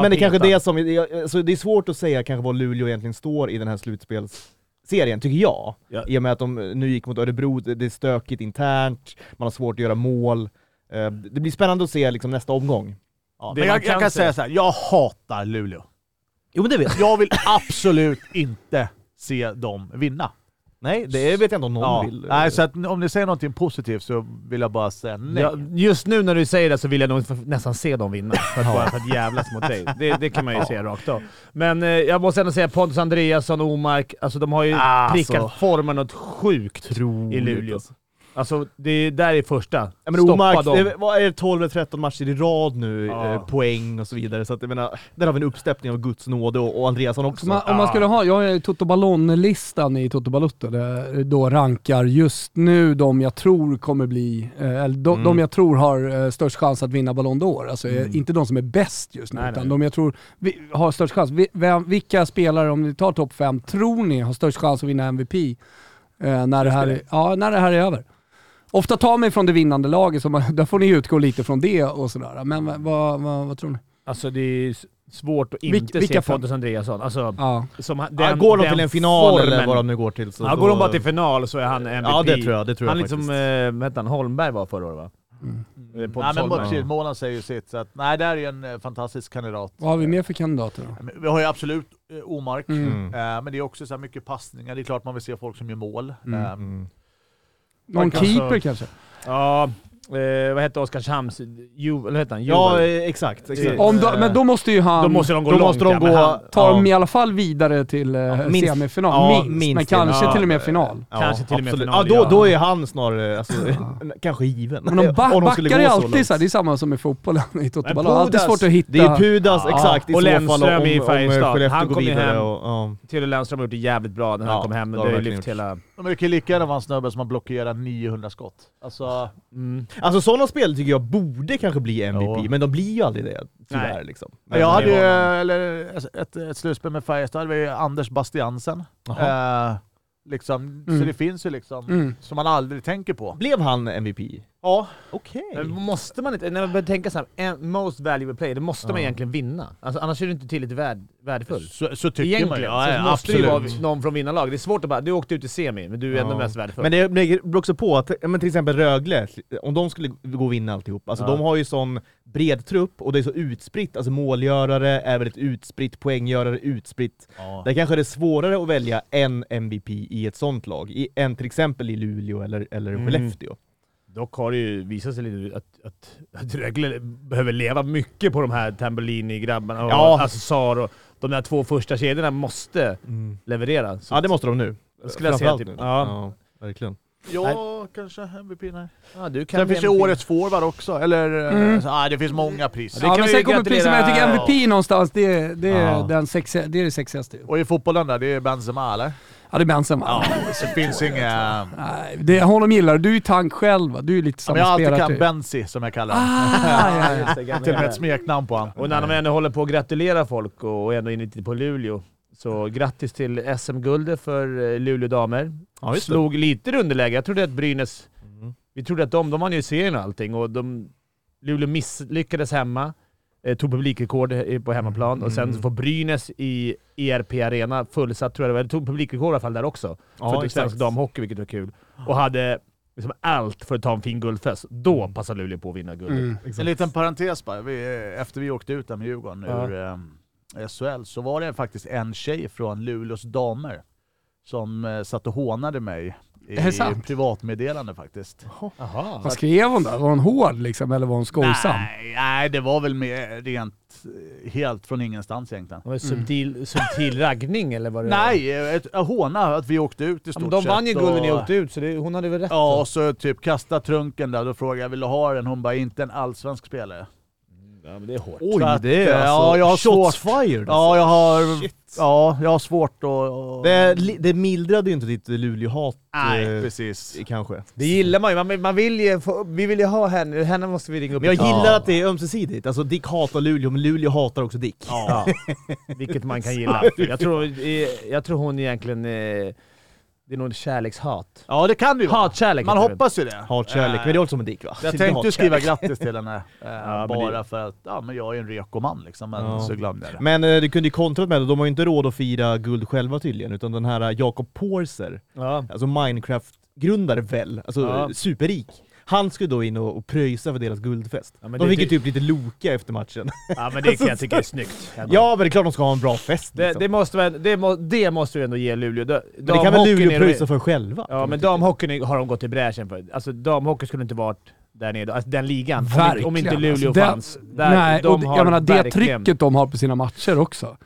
men det är kanske petad. det som, jag- alltså det är svårt att säga kanske var Luleå egentligen står i den här slutspelsserien, tycker jag. Ja. I och med att de nu gick mot Örebro, det är stökigt internt, man har svårt att göra mål. Eh, Det blir spännande att se liksom nästa omgång. Ja, men jag, jag kan kan säga- så här. jag hatar Luleå. Jo men det vet Jag vill absolut inte se dem vinna. Nej, det vet jag inte om någon Ja. vill. Nej, så att om ni säger någonting positivt så vill jag bara säga nej. Ja, just nu när du säger det så vill jag nog nästan se dem vinna. För att, bara för att jävlas mot dig. Det, det kan man ju säga rakt av. Men eh, jag måste ändå säga Pontus Andreasson och Omark, alltså de har ju Alltså. prickat formen något sjukt i Luleå. Alltså. Det där är första. Ja, men Stoppa Omark, dem. det, vad är det 12 eller 13 matcher i rad nu, Ja. eh, poäng och så vidare. Så att jag menar, där har vi en uppsteppning av Guds nåde och, och Andreasson också. Så man, om man skulle ha, jag har Toto Ballon-listan i Toto Balutto, där då rankar just nu de jag tror kommer bli, eh, eller de, Mm. de jag tror har eh, störst chans att vinna Ballon d'Or. Alltså eh, Mm. inte de som är bäst just nu, Nej, utan nej. de jag tror vi, har störst chans. Vi, vem, vilka spelare, om vi tar topp fem, tror ni har störst chans att vinna MVP eh, när, det här, är- ja, när det här är över? Ofta tar man ifrån det vinnande laget, så man, där får ni utgå lite från det och sådär. Men vad, vad, vad, vad tror ni? Alltså det är svårt att inte vilka se? Pontus Andreasson. Alltså, Ja. som, han- ja, den, går de den till en final eller formen. vad de nu går till så Ja, går de bara till final så är han MVP. Ja det tror jag, det tror Han jag liksom, faktiskt. hette han, Holmberg var förra året va? Mm. Pontus nej, men Målan säger ju sitt. Så att, nej, det här är ju en eh, fantastisk kandidat. Vad har vi mer för kandidater då? Vi har ju absolut eh, Omark, Mm. Mm. eh, men det är också så här mycket passningar. Det är klart man vill se folk som gör mål. Mm. Eh, Mm. Någon Alltså- keeper kanske? Ja, eh, vad hette Oskarshamns... Ju, eller vad hette han? Ja Juvel. eh, exakt, exakt. Om de, men då måste ju han... Då måste de gå då långt måste de ja, gå- han, tar Ja. dem i alla fall vidare till eh, minst. semifinal. Ja, minst, minst men till- kanske ja. till och med final. Kanske till och med final, Ja, då, ja. då är han snarare, alltså, kanske given. Men de ba- Om de backar är alltid så här, det är samma som i fotbollen i Toto Balotto. Alltid svårt att hitta... Det är Pudas, Ja. exakt, i Och Lennström i Färjestad. Han går kom ju hem. Och, ja. Theodor Lennström har gjort det jävligt bra när Ja, han kom hem. det Det har ju lyft hela... De är mycket lika vara en snubbe som har blockerat 900 skott. Alltså, Mm. Alltså sådana spel tycker jag borde kanske bli MVP, Ja. men de blir ju aldrig det tyvärr. Nej. Liksom. Men, Jag hade det ju, var- eller ett, ett slutspel med Färjestad, hade vi Anders Bastiansen. Eh, liksom, Mm. Så det finns ju liksom, Mm. som man aldrig tänker på. Blev han MVP? Ja, Okej. Men måste man inte, när man börjar tänka så här, most valuable player, då måste man Ja. egentligen vinna. Alltså, annars är du inte tillräckligt värd, värdefull. så, så tycker Egentligen man. Ja, så ja, måste det ju vara någon från vinnarlag. Det är svårt att bara, du åkte ut i semi, men du är ändå Ja. mest värdefull. Men det beror också på att, men till exempel Rögle, om de skulle gå och vinna alltihop, alltså de har ju sån bred trupp och det är så utspritt, alltså målgörare är väldigt utspritt, poänggörare utspritt. Ja. Där kanske det är svårare att välja en MVP i ett sånt lag, i, än till exempel i Luleå eller, eller Mm. Dock har det ju visat sig lite att, att, att Rögle behöver leva mycket på de här Tambellini-grabbarna, och Ja. alltså Sar och de där två första kedjorna måste leverera. Så Ja det måste de nu. skulle jag säga. Typ. nu. Ja. ja, verkligen. Ja, kanske MVP, nej. Ja, du kan Sen finns ju årets forward också, eller... eh, Mm. Så, ah, det finns många pris. det Ja, kan men sen kommer priset, men jag tycker MVP någonstans, det, är- det, är, Ja. den sexiga, det är det sexigaste. Och i fotbollen där, det är Benzema eller? Ja, det är Benzema. Ja, det finns inga... Nej, det, honom gillar du. Är ju tank själv va? Du är lite Ja, samma men jag har alltid spelare. kan typ. Benzi som jag kallar honom. Ah, ja, ja. Till och med ett smeknamn på honom. Och när de ändå håller på att gratulera folk och ändå inne på Luleå, så grattis till SM-guldet för eh, Luleå damer. Ja. Slog lite underläge. Jag trodde att Brynäs... Mm. Vi trodde att de, de vann ju serien och allting och de, Luleå misslyckades hemma. Eh, tog publikrekord eh, på hemmaplan och sen Mm. får Brynäs i ERP Arena, fullsatt tror jag det var, eller tog publikrekord i alla fall där också. Ja, för svensk damhockey, vilket var kul. Och hade liksom allt för att ta en fin guldfest. Då passar Luleå på att vinna guldet. Mm. En liten parentes bara. Vi, efter vi åkte ut där med Djurgården Ja. ur eh, SHL så var det faktiskt en tjej från Luleås damer som eh, satt och hånade mig i Är det sant? privatmeddelande faktiskt. Jaha. Vad skrev hon då? Var hon hård liksom, eller var hon skojsam? Nej, nej, det var väl mer rent eh, helt från ingenstans egentligen. Det var subtil, subtil raggning eller vad det Nej, ett, ett håna att vi åkte ut i stort men de vann ju sett guld när ni och- åkte ut, så det, hon hade väl rätt? Ja, och så typ kasta trunken där, då frågade jag vill du ha den? Hon bara inte en allsvensk spelare. Ja men det är hårt. Oj, att, det är eh, alltså ja, jag har shots svårt. fired Ja, alltså. jag har, Shit. ja, jag har svårt att... att- Det, det mildrade ju inte ditt Luleå-hat Nej, eh, precis. kanske. Det gillar man ju, man, man vill ju få, vi vill ju ha henne, henne måste vi ringa upp Men jag och gillar att det är ömsesidigt. Alltså Dick hatar Luleå, men Luleå hatar också Dick. Ja. Vilket man kan gilla. Jag tror, eh, jag tror hon egentligen, eh, det är nog kärlekshat. ja, det kan det ju vara. Hatkärlek Man heter det. hoppas ju det. Hatkärlek, men det är också som en Dick va? Jag tänkte ju skriva grattis till henne, eh, men bara det- för att ja, men jag är en reko-man liksom, men Ja. så glömde jag det. Men eh, du kunde ju kontrat med det, de har ju inte råd att fira guld själva tydligen, utan den här eh, Jakob Porser, Ja. alltså Minecraft-grundare väl, alltså Ja. eh, superrik. Han skulle då in och, och pröjsa för deras guldfest. Ja, de det- fick ju det- typ lite loka efter matchen. ja men det kan jag tycka är snyggt. ja men det är klart de ska ha en bra fest Det, liksom. det, måste, väl- det, må, det måste vi ändå ge Luleå. Da- Men det kan väl Luleå är de- pröjsa för själva? Ja men damhockeyn har de gått i bräschen för. Alltså damhockey skulle inte varit där nere, alltså den ligan. Verkligen. om inte Luleå Alltså, fanns. Där, Nej, de och har jag menar det verkligen- trycket de har på sina matcher också.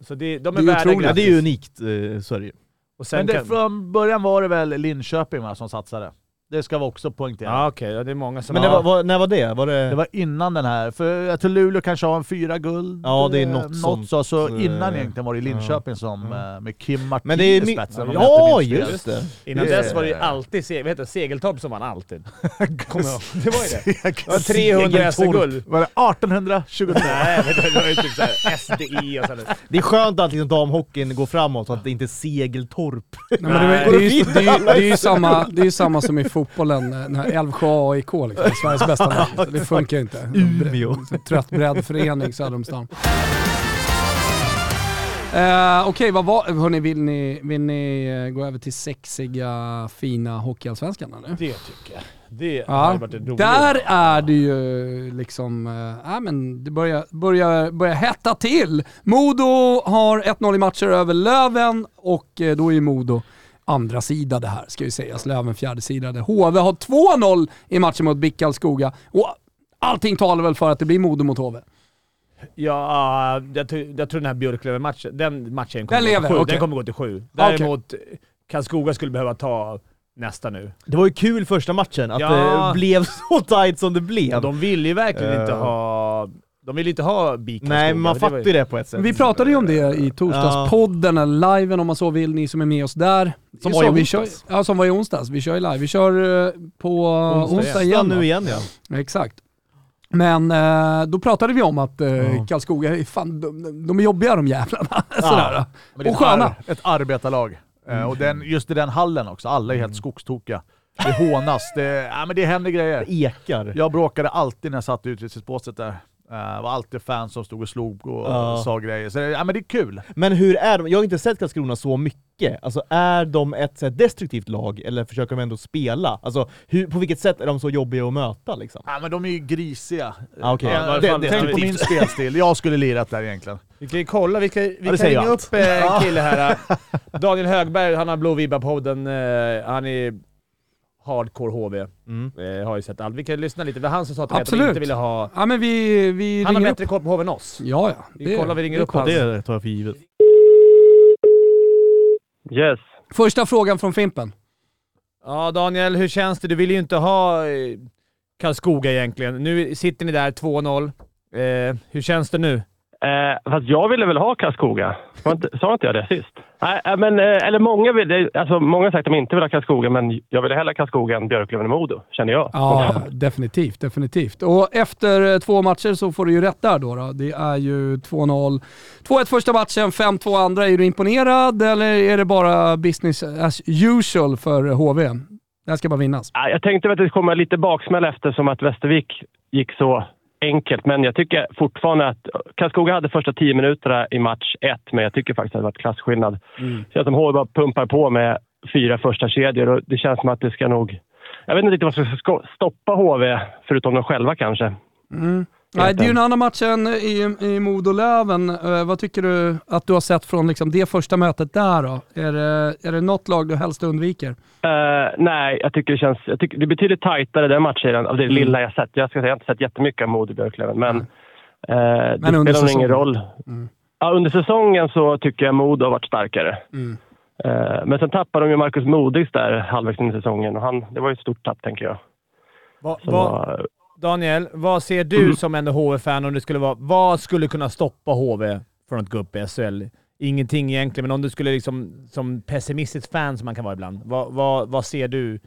Så det, de Det är, är värda otroligt. Ja, det är unikt, eh, så är det ju. Och sen Men det, kan, från början var det väl Linköping va, som satsade? Det ska vi också poängtera. Ja okej, ja, det är många som... Men det ja. var, var, när var det? Var det... Det var innan den här, för jag tror Luleå kanske har en fyra guld. Ja, det är eh, något sånt, så, så eh, innan egentligen var det Linköping som, ja. eh, med Kim Martin Men det är i spetsen. Ja, just det. Innan det- dess var det ju alltid se, vad heter det, Segeltorp som vann alltid. Kommer jag. Det var ju det. Det var 300 SM-guld. Var det 1823? Nej, det var ju typ såhär SDI och sådär. Det är skönt att liksom damhockeyn går framåt, så att det inte är Segeltorp. Nej, men det, är- det, är ju, det, är ju, det, är ju samma, det är ju samma som i fotbollen, eh, den här Älvsjö AIK liksom, Sveriges bästa lag. Det funkar ju inte. Umeå. Trött breddförening söder om stan. Eh, Okej, vad var, hörni, vill ni, vill ni eh, gå över till sexiga, fina Hockeyallsvenskan nu? Det tycker jag. Det Ja, hade varit en rolig där är det ju liksom, äh, ja, men det börjar, börjar, börjar hetta till. Modo har 1-0 i matcher över Löven och eh, då är ju Modo andra sida det här ska ju sägas. Löven fjärde sidade. HV har 2-0 i matchen mot BIK Karlskoga och allting talar väl för att det blir Modo mot HV. Ja, jag, tror- jag tror den här Björklöven-matchen, den matchen kommer, Den gå lever, till sju. okej. den kommer gå till sju. Däremot, Karlskoga skulle behöva ta nästa nu. Det var ju kul första matchen, att Ja. det blev så tight som det blev. Ja, de vill ju verkligen inte Eh. ha... De vill inte ha BIK Nej, men man fattar ju det på ett sätt. Vi pratade ju om det i torsdagspodden, eller liven om man så vill, ni som är med oss där. Som var i onsdags. Kör, ja, som var i onsdags. Vi kör ju live. Vi kör eh, på onsdag, igen. nu igen ja. Exakt. Men eh, då pratade vi om att eh, Ja. Karlskoga, är fan, de, de är jobbiga de jävlarna. Sådär. Men det är Och sköna. Ett, ar- ett arbetarlag. Eh, och den, just i den hallen också, alla är helt skogstokiga. Det hånas, det, ja, men det händer grejer. Det ekar. Jag bråkade alltid när jag satt i utvisningsbåset där. Det var alltid fans som stod och slog och Ja. sa grejer. Så det- ja, men det är kul. Men hur är de? Jag har inte sett Karlskrona så mycket. Alltså är de ett så här, destruktivt lag eller försöker de ändå spela? Alltså hur, på vilket sätt är de så jobbiga att möta liksom? Ja, men de är ju grisiga. Ah. Eh, Ja, det- det- Tänk på min spelstil. Jag skulle lirat där egentligen. Vi kan ju kolla, vi kan, vi kan ringa upp eh, en kille här. Daniel Högberg, han har Blå Vibba-podden. Eh, han är hardcore HV. Mm. Eh, har ju sett allt. Vi kan lyssna lite. Det var han som sa till mig att de inte ville ha... Ja men vi, vi Han har bättre koll på HV än oss. Ja ja. Vi kollar, vi ringer upp koll. han. Det tar jag för givet. Yes. Första frågan från Fimpen. Ja, Daniel, hur känns det? Du vill ju inte ha eh, Karlskoga egentligen. Nu sitter ni där 2-0. Eh, hur känns det nu? Eh, fast jag ville väl ha Karlskoga? Sa inte, sa inte jag det sist? Nej, eh, men, eh, eller många, vill, alltså, många har sagt att de inte vill ha Karlskoga, men jag ville hellre ha Karlskoga än Björklöven och Modo, känner jag. Ja, definitivt, definitivt. Och efter eh, två matcher så får du ju rätt där då. då. Det är ju 2-0. 2-1 första matchen, 5-2 andra. Är du imponerad eller är det bara business as usual för HV? Det här ska bara vinnas. Ja, Jag tänkte att det skulle komma lite baksmäll eftersom att Västervik gick så enkelt, men jag tycker fortfarande att Karlskoga hade första tio minuterna i match ett, men jag tycker faktiskt att det varit klasskillnad. Det känns som HV bara pumpar på med fyra första kedjor och det känns som att det ska nog... Jag vet inte riktigt vad som ska stoppa HV, förutom de själva kanske. Mm. Nej, det är ju en annan match än i, i Modo-Löven. Eh, vad tycker du att du har sett från liksom det första mötet där då? Är det, är det något lag du helst undviker? Eh, nej, jag tycker det känns... Jag tycker det är betydligt tajtare den matchen av det Mm. lilla jag sett. Jag ska säga, jag har inte sett jättemycket av Modo Björklöven, men, eh, det Men under spelar nog ingen roll. Mm. Ja, under säsongen så tycker jag Modo har varit starkare. Mm. Eh, men sen tappade de ju Marcus Modigs där halvvägs in i säsongen och han, det var ju ett stort tapp, tänker jag. Va, va, var, Daniel, vad ser du som ändå HV-fan om det skulle vara... Vad skulle kunna stoppa HV från att gå upp i SHL? Ingenting egentligen, men om du skulle liksom, som pessimistisk fan som man kan vara ibland, vad, vad, vad ser du?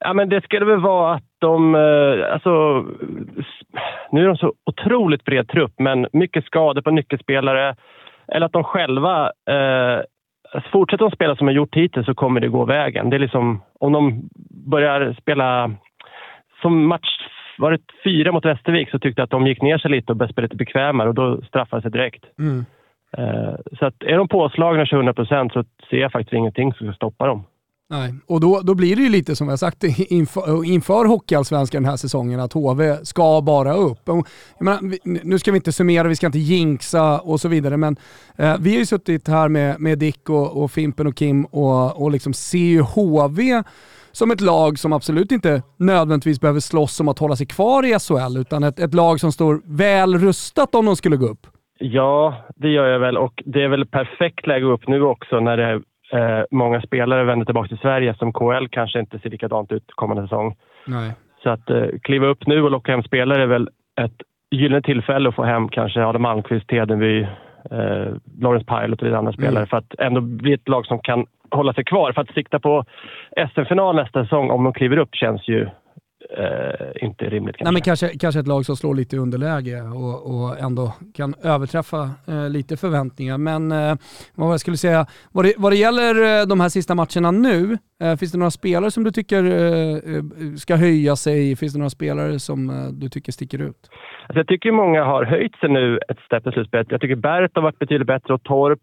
Ja, men det skulle väl vara att de... Eh, alltså, nu är de så otroligt bred trupp, men mycket skador på nyckelspelare. Eller att de själva... Eh, fortsätter de spela som de gjort hittills så kommer det gå vägen. Det är liksom, om de börjar spela... Som match var det fyra mot Västervik så tyckte jag att de gick ner sig lite och började spela lite bekvämare och då straffade sig direkt. Mm. Eh, så att är de påslagna 100 procent så ser jag faktiskt ingenting som ska stoppa dem. Nej, och då, då blir det ju lite som jag sagt inför, inför Hockeyallsvenskan den här säsongen att HV ska bara upp. Och, menar, nu ska vi inte summera, vi ska inte jinxa och så vidare, men eh, vi har ju suttit här med, med Dick och, och Fimpen och Kim och, och liksom ser ju HV som ett lag som absolut inte nödvändigtvis behöver slåss om att hålla sig kvar i SHL, utan ett, ett lag som står väl rustat om de skulle gå upp. Ja, det gör jag väl och det är väl perfekt läge upp nu också när det är, eh, många spelare vänder tillbaka till Sverige som KL kanske inte ser likadant ut kommande säsong. Nej. Så att eh, kliva upp nu och locka hem spelare är väl ett gyllene tillfälle att få hem kanske Adam Malmqvist, Hedenby, eh, Lawrence Pilot och lite andra spelare för att ändå bli ett lag som kan hålla sig kvar. För att sikta på SM-final nästa säsong om de kliver upp känns ju eh, inte rimligt kanske. Nej, men kanske, kanske ett lag som slår lite i underläge och, och ändå kan överträffa eh, lite förväntningar. Men eh, vad jag skulle säga, vad det, vad det gäller eh, de här sista matcherna nu, eh, finns det några spelare som du tycker eh, ska höja sig? Finns det några spelare som du tycker sticker ut? Alltså jag tycker många har höjt sig nu ett steg i slutspelet. Jag tycker Bert har varit betydligt bättre och Torp.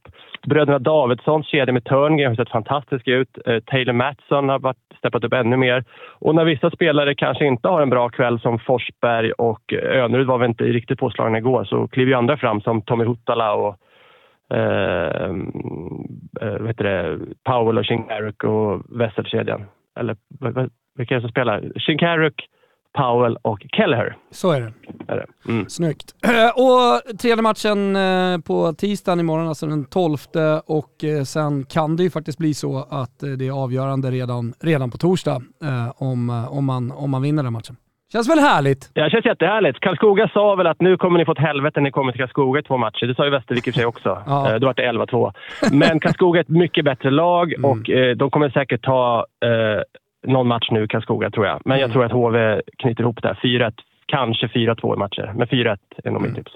Bröderna Davidssons kedja med Törngren har sett fantastisk ut. Taylor Mattsson har varit, steppat upp ännu mer. Och när vissa spelare kanske kanske inte har en bra kväll som Forsberg och Önerud var väl inte riktigt påslagna igår så kliver ju andra fram som Tommy Huttala och eh, eh vet det, Powell och Shinkaruk och Wesselkedjan. Eller vilka är det som spelar? Shinkaruk, Powell och Kelleher. Så är det. Är det. Mm. Snyggt. Eh, Och tredje matchen eh, på tisdagen imorgon, alltså den 12 och eh, sen kan det ju faktiskt bli så att det är avgörande redan, redan på torsdag om, om, man, om man vinner den matchen. Känns väl härligt? Ja, det känns jättehärligt. Karlskoga sa väl att nu kommer ni få ett helvete när ni kommer till Karlskoga i två matcher. Det sa ju Västervik i och för sig också. Ja. Då var det 11-2. Men Karlskoga är ett mycket bättre lag Mm. och de kommer säkert ta eh, någon match nu, Karlskoga, tror jag. Men jag Mm. tror att HV knyter ihop det här. 4-1, kanske 4-2 i matcher. Men 4-1 är nog Mm. mitt tips.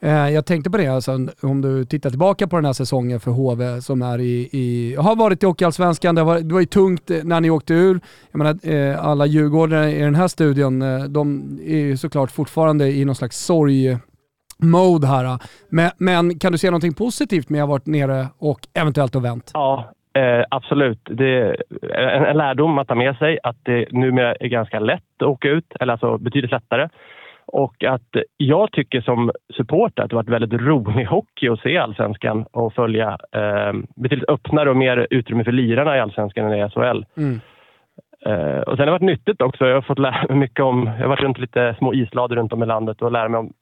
Eh, jag tänkte på det, alltså, om du tittar tillbaka på den här säsongen för HV som är i, i, har varit i Hockeyallsvenskan. Det var, det var ju tungt när ni åkte ur. Jag menar, eh, alla djurgårdare i den här studion, eh, de är ju såklart fortfarande i någon slags sorg-mode här. Men, men kan du se någonting positivt med att ha varit nere och eventuellt och vänt? Ja, eh, absolut. Det är en, en lärdom att ta med sig att det numera är ganska lätt att åka ut, eller alltså betydligt lättare. Och att jag tycker som supporter att det varit väldigt rolig hockey att se allsvenskan och följa eh, betydligt öppnare och mer utrymme för lirarna i allsvenskan än i SHL. Mm. Eh, och sen har det varit nyttigt också. Jag har fått lära mig mycket om... Jag har varit runt lite små islador runt om i landet och lärt mig om...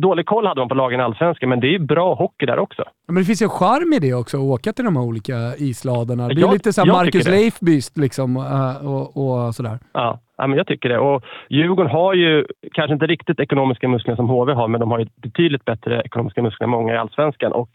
Dålig koll hade man på lagen i allsvenskan, men det är ju bra hockey där också. Men det finns ju en charm i det också, att åka till de här olika isladerna. Det blir Jag- lite såhär Marcus. Leifbyst liksom eh, och, och sådär. Ja, ja men jag tycker det. Och Djurgården har ju kanske inte riktigt ekonomiska muskler som HV har, men de har ju betydligt bättre ekonomiska muskler än många i allsvenskan. Och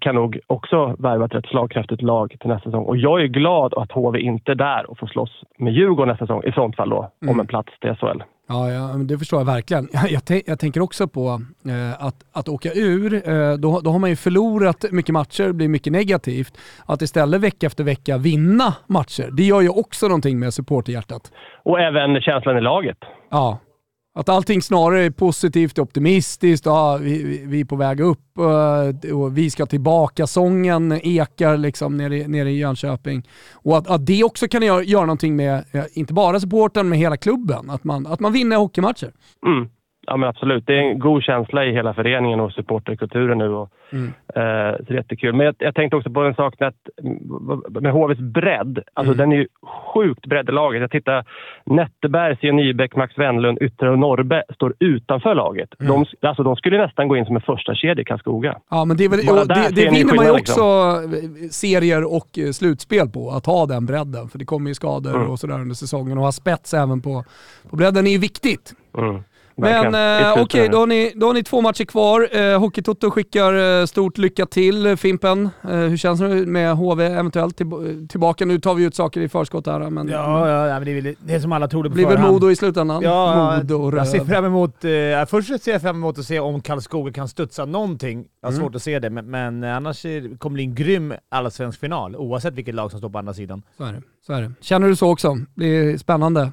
kan nog också värva ett rätt slagkraftigt lag till nästa säsong. Och jag är glad att HV inte är där och får slåss med Djurgården nästa säsong, i sånt fall då, Mm. om en plats till SHL. Ja, ja det förstår jag verkligen. Jag, jag tänker också på eh, att, att åka ur, eh, då, då har man ju förlorat mycket matcher, det blir mycket negativt. Att istället vecka efter vecka vinna matcher, det gör ju också någonting med supporterhjärtat. Och även känslan i laget. Ja. Att allting snarare är positivt och optimistiskt. Ja, vi, vi, är på väg upp eh, och vi ska tillbaka. Sången ekar liksom nere, i- nere i Jönköping. Och att, att det också kan göra, göra någonting med, eh, inte bara supporten, men hela klubben. Att man, att man vinner hockeymatcher. Mm. Ja, men absolut. Det är en god känsla i hela föreningen och supporterkulturen nu. Och, Mm. eh, så det är jättekul. Men jag, jag tänkte också på en sak med, att, med HVs bredd. Alltså den är ju sjukt bredd i laget. Jag tittar, Netteberg, Sia Nybeck, Max Wendlund, Yttre och Norrbe står utanför laget. De, alltså, de skulle nästan gå in som en första kedja i Karlskoga. Ja, men det, är väl, och det, det vinner man ju också liksom. serier och eh, slutspel på, att ha den bredden. För det kommer ju skador Mm. och sådär under säsongen och ha spets även på, på bredden är ju viktigt. Mm. Men eh, okej, det. då, har ni- då har ni två matcher kvar. Eh, Hockeytoto skickar eh, stort lycka till eh, Fimpen. Eh, hur känns det med HV eventuellt till, tillbaka? Nu tar vi ut saker i förskott här, men Ja, ja, men det är, väl, det är som alla trodde på blir väl. Modo i slutändan? Ja, Modo jag ser fram emot... Eh, först ser jag fram emot att se om Karlskoga kan studsa någonting. Jag har Mm. svårt att se det, men, men eh, annars kommer det bli en grym allsvensk final, oavsett vilket lag som står på andra sidan. Så är det. Så är det. Känner du så också? Det är spännande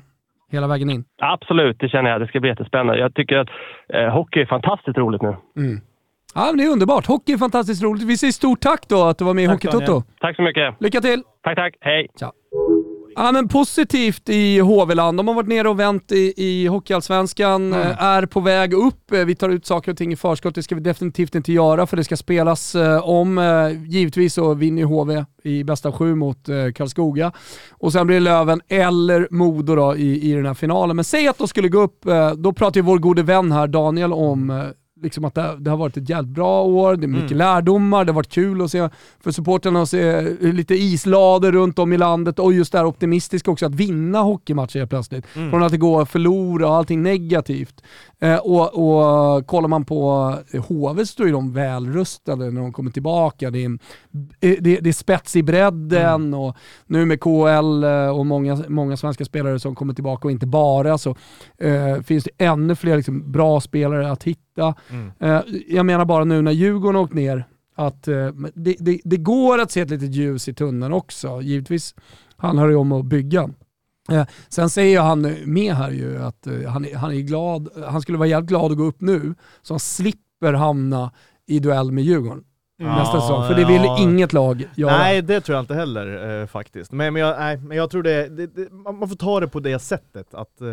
hela vägen in. Absolut, det känner jag. Det ska bli jättespännande. Jag tycker att eh, hockey är fantastiskt roligt nu. Mm. Ja, men det är underbart. Hockey är fantastiskt roligt. Vi säger stort tack då att du var med i Tack, Hockeytoto. Daniel. Tack så mycket. Lycka till! Tack, tack. Hej. Ja, men positivt i HV-land. De har varit nere och vänt i, i Hockeyallsvenskan, eh, är på väg upp. Eh, Vi tar ut saker och ting i förskott, det ska vi definitivt inte göra för det ska spelas eh, om. Givetvis så vinner HV i bästa sju mot Karlskoga. Och sen blir det Löven eller Modo då i, i den här finalen. Men säg att de skulle gå upp, då pratar ju vår gode vän här Daniel om liksom att det, det har varit ett jävligt bra år, det är mycket lärdomar, det har varit kul att se för supporterna att se lite islader runt om i landet och just det här optimistiska också, att vinna hockeymatcher helt plötsligt. Från att det går att förlora och allting negativt. Eh, och, och kollar man på HV så står ju de välrustade när de kommer tillbaka. Det är, eh, det, det är spets i bredden och nu med KL eh, och många, många svenska spelare som kommer tillbaka och inte bara så eh, finns det ännu fler liksom, bra spelare att hitta. Mm. Eh, jag menar bara nu när Djurgården åkt ner att eh, det, det, det går att se ett litet ljus i tunneln också. Givetvis handlar det om att bygga. Eh, sen säger han med här ju att eh, han, han är glad, han skulle vara jävligt glad att gå upp nu så han slipper hamna i duell med Djurgården nästa säsong. För det vill ja. inget lag göra. Nej, det tror jag inte heller eh, faktiskt. Men, men, jag, nej, men jag tror det, det, det man får ta det på det sättet, att eh,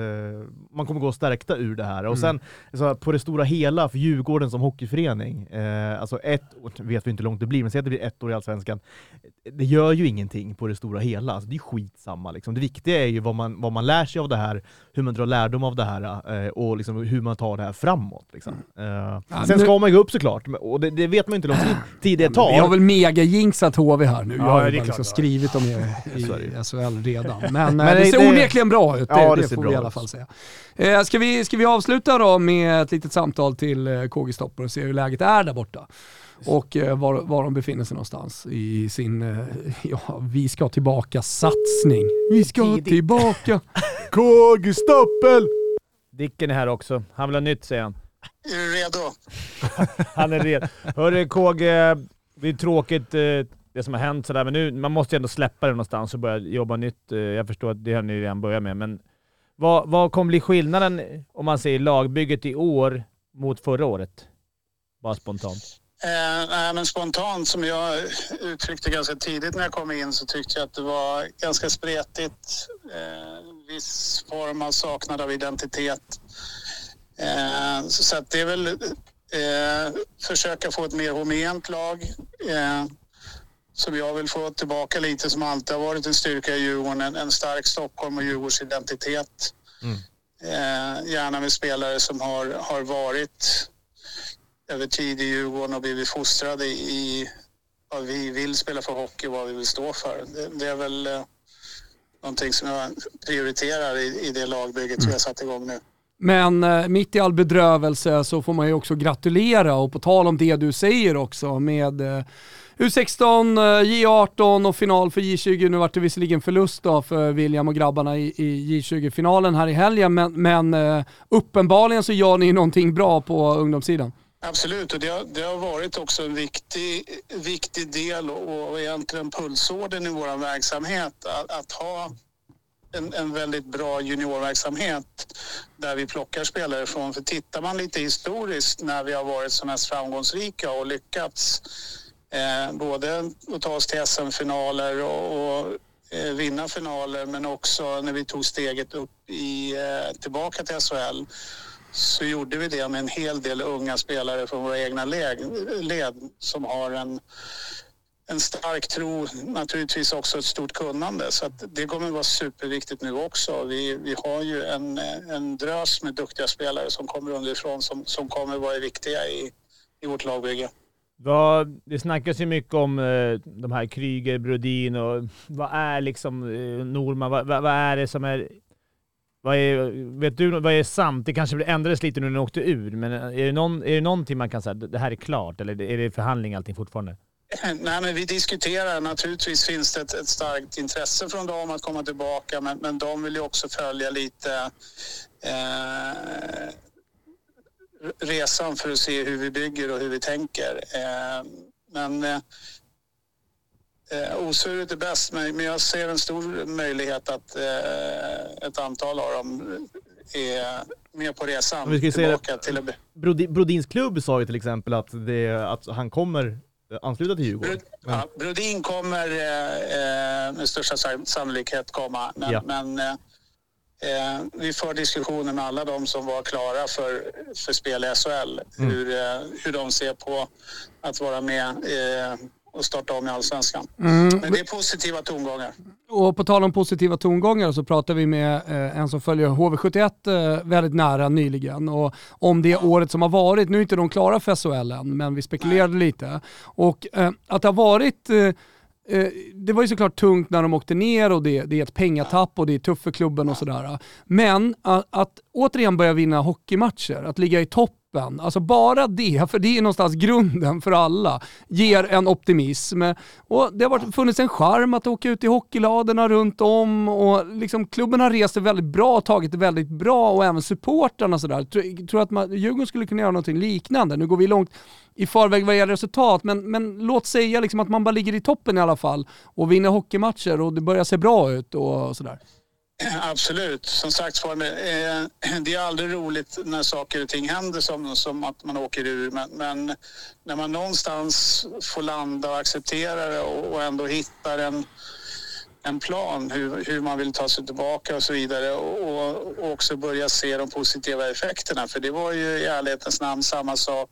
man kommer gå stärkta ur det här. Och sen så på det stora hela för Djurgården som hockeyförening, eh, alltså ett år, vet vi inte hur långt det blir, men säg att det blir ett år i Allsvenskan. Det gör ju ingenting på det stora hela, alltså, det är skitsamma. Liksom. Det viktiga är ju vad man, vad man lär sig av det här, hur man drar lärdom av det här eh, och liksom hur man tar det här framåt. Liksom. Eh, Ja, sen nu- ska man ju gå upp såklart, och det, det vet man ju inte långt. Tid det Vi har väl mega-jinxat HV här nu. Ja, Jag har ju liksom skrivit dem i, Så är det i SHL redan. Men, Men eh, det det- ser det- onekligen bra ut, det, Ja, det, det ser får bra vi i alla fall säga. Eh, ska, vi, ska vi avsluta då med ett litet samtal till eh, KG Stopper och se hur läget är där borta? Och eh, var, var de befinner sig någonstans i sin, eh, ja, vi ska tillbaka-satsning. Vi ska Tidigt. tillbaka. KG Stoppel! Dicken är här också. Han vill ha nytt säger han. Är du redo? Han är redo. Hörru KG, det är tråkigt eh, det som har hänt sådär, men nu, man måste ju ändå släppa det någonstans och börja jobba nytt. Eh, Jag förstår att det har ni redan börjat med, men vad, vad kommer bli skillnaden om man säger lagbygget i år mot förra året? Bara spontant. Eh, nej, men spontant, som jag uttryckte ganska tidigt när jag kom in, så tyckte jag att det var ganska spretigt. Eh, viss form av saknad av identitet. Eh, så så det är väl eh, försöka få ett mer homogent lag. Eh, som jag vill få tillbaka lite, som alltid har varit en styrka i Djurgården. En, en stark Stockholm och Djurgårds identitet. Eh, gärna med spelare som har, har varit över tid i Djurgården och blivit fostrade i vad vi vill spela för hockey och vad vi vill stå för. Det, det är väl eh, någonting som jag prioriterar i, i det lagbygget som jag satt igång nu. Men eh, mitt i all bedrövelse så får man ju också gratulera och på tal om det du säger också med eh, U16, eh, J18 och final för J20. Nu vart det visserligen förlust då för William och grabbarna i, i J20-finalen här i helgen men, men eh, uppenbarligen så gör ni någonting bra på ungdomssidan. Absolut, och det har, det har varit också en viktig, viktig del och, och egentligen pulsådern i vår verksamhet att, att ha en, en väldigt bra juniorverksamhet där vi plockar spelare från. För tittar man lite historiskt när vi har varit som mest framgångsrika och lyckats eh, både att ta oss till SM-finaler och, och eh, vinna finaler men också när vi tog steget upp i, eh, tillbaka till SHL så gjorde vi det med en hel del unga spelare från våra egna led, led som har en, en stark tro, naturligtvis också ett stort kunnande. Så att det kommer att vara superviktigt nu också. Vi, vi har ju en, en drös med duktiga spelare som kommer underifrån som, som kommer vara viktiga i, i vårt lagbygge. Vad, det snackas ju mycket om eh, de här Kryger, Brodin och vad är liksom eh, Norman? Vad, vad, vad är det som är... Vad är, vet du vad är sant? Det kanske ändrades lite nu när ni åkte ur, men är det, någon, är det någonting man kan säga, det här är klart, eller är det förhandling allting fortfarande? Nej, men vi diskuterar. Naturligtvis finns det ett, ett starkt intresse från dem att komma tillbaka men, men de vill ju också följa lite eh, resan för att se hur vi bygger och hur vi tänker. Eh, men eh, eh, osuret är bäst, men, men jag ser en stor möjlighet att eh, ett antal av dem är med på resan vi ska tillbaka till Brodins klubb sa ju till exempel att, det, att han kommer ansluta till Djurgården. Brod, ja, Brodin kommer eh, eh, med största san- sannolikhet komma. Men, Ja. men eh, eh, vi för diskussioner med alla de som var klara för, för spel i SHL. Hur, eh, hur de ser på att vara med eh, och starta om i Allsvenskan. Men det är positiva tongångar. Och på tal om positiva tongångar så pratar vi med eh, en som följer HV71 eh, väldigt nära nyligen och om det året som har varit. Nu är inte de klara för SHL än, men vi spekulerade lite. Och eh, att det har varit det var ju såklart tungt när de åkte ner och det, det är ett pengatapp och det är tufft för klubben och sådär. Men att, att återigen börja vinna hockeymatcher, att ligga i toppen, alltså bara det, för det är någonstans grunden för alla, ger en optimism. Och det har varit, funnits en charm att åka ut i hockeyladorna runt om och liksom klubben har rest sig väldigt bra, tagit det väldigt bra och även supportrarna sådär. Tror, tror att man, Djurgården skulle kunna göra någonting liknande. Nu går vi långt i förväg vad gäller resultat, men, men låt säga liksom att man bara ligger i toppen i alla fall och vinner hockeymatcher och det börjar se bra ut och sådär. Absolut. Som sagt var, eh, det är aldrig roligt när saker och ting händer som, som att man åker ur. Men, men när man någonstans får landa och acceptera det och, och ändå hittar en, en plan hur, hur man vill ta sig tillbaka och så vidare och, och också börja se de positiva effekterna. För det var ju i ärlighetens namn samma sak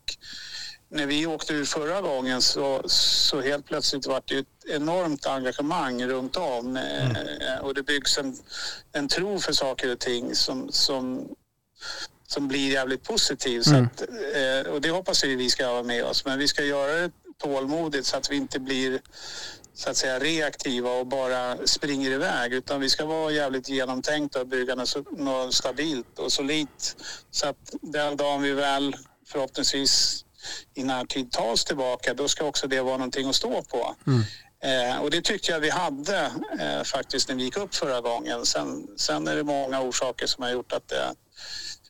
när vi åkte ur förra gången så, så helt plötsligt var det ett enormt engagemang runt om eh, och det byggs en, en tro för saker och ting som, som, som blir jävligt positiv. Så att, eh, och det hoppas vi vi ska ha med oss. Men vi ska göra det tålmodigt så att vi inte blir så att säga reaktiva och bara springer iväg utan vi ska vara jävligt genomtänkta och bygga något stabilt och solitt så att den dagen vi väl förhoppningsvis i närtid tar oss tillbaka då ska också det vara någonting att stå på. Eh, och det tyckte jag vi hade eh, faktiskt när vi gick upp förra gången. Sen, sen är det många orsaker som har gjort att det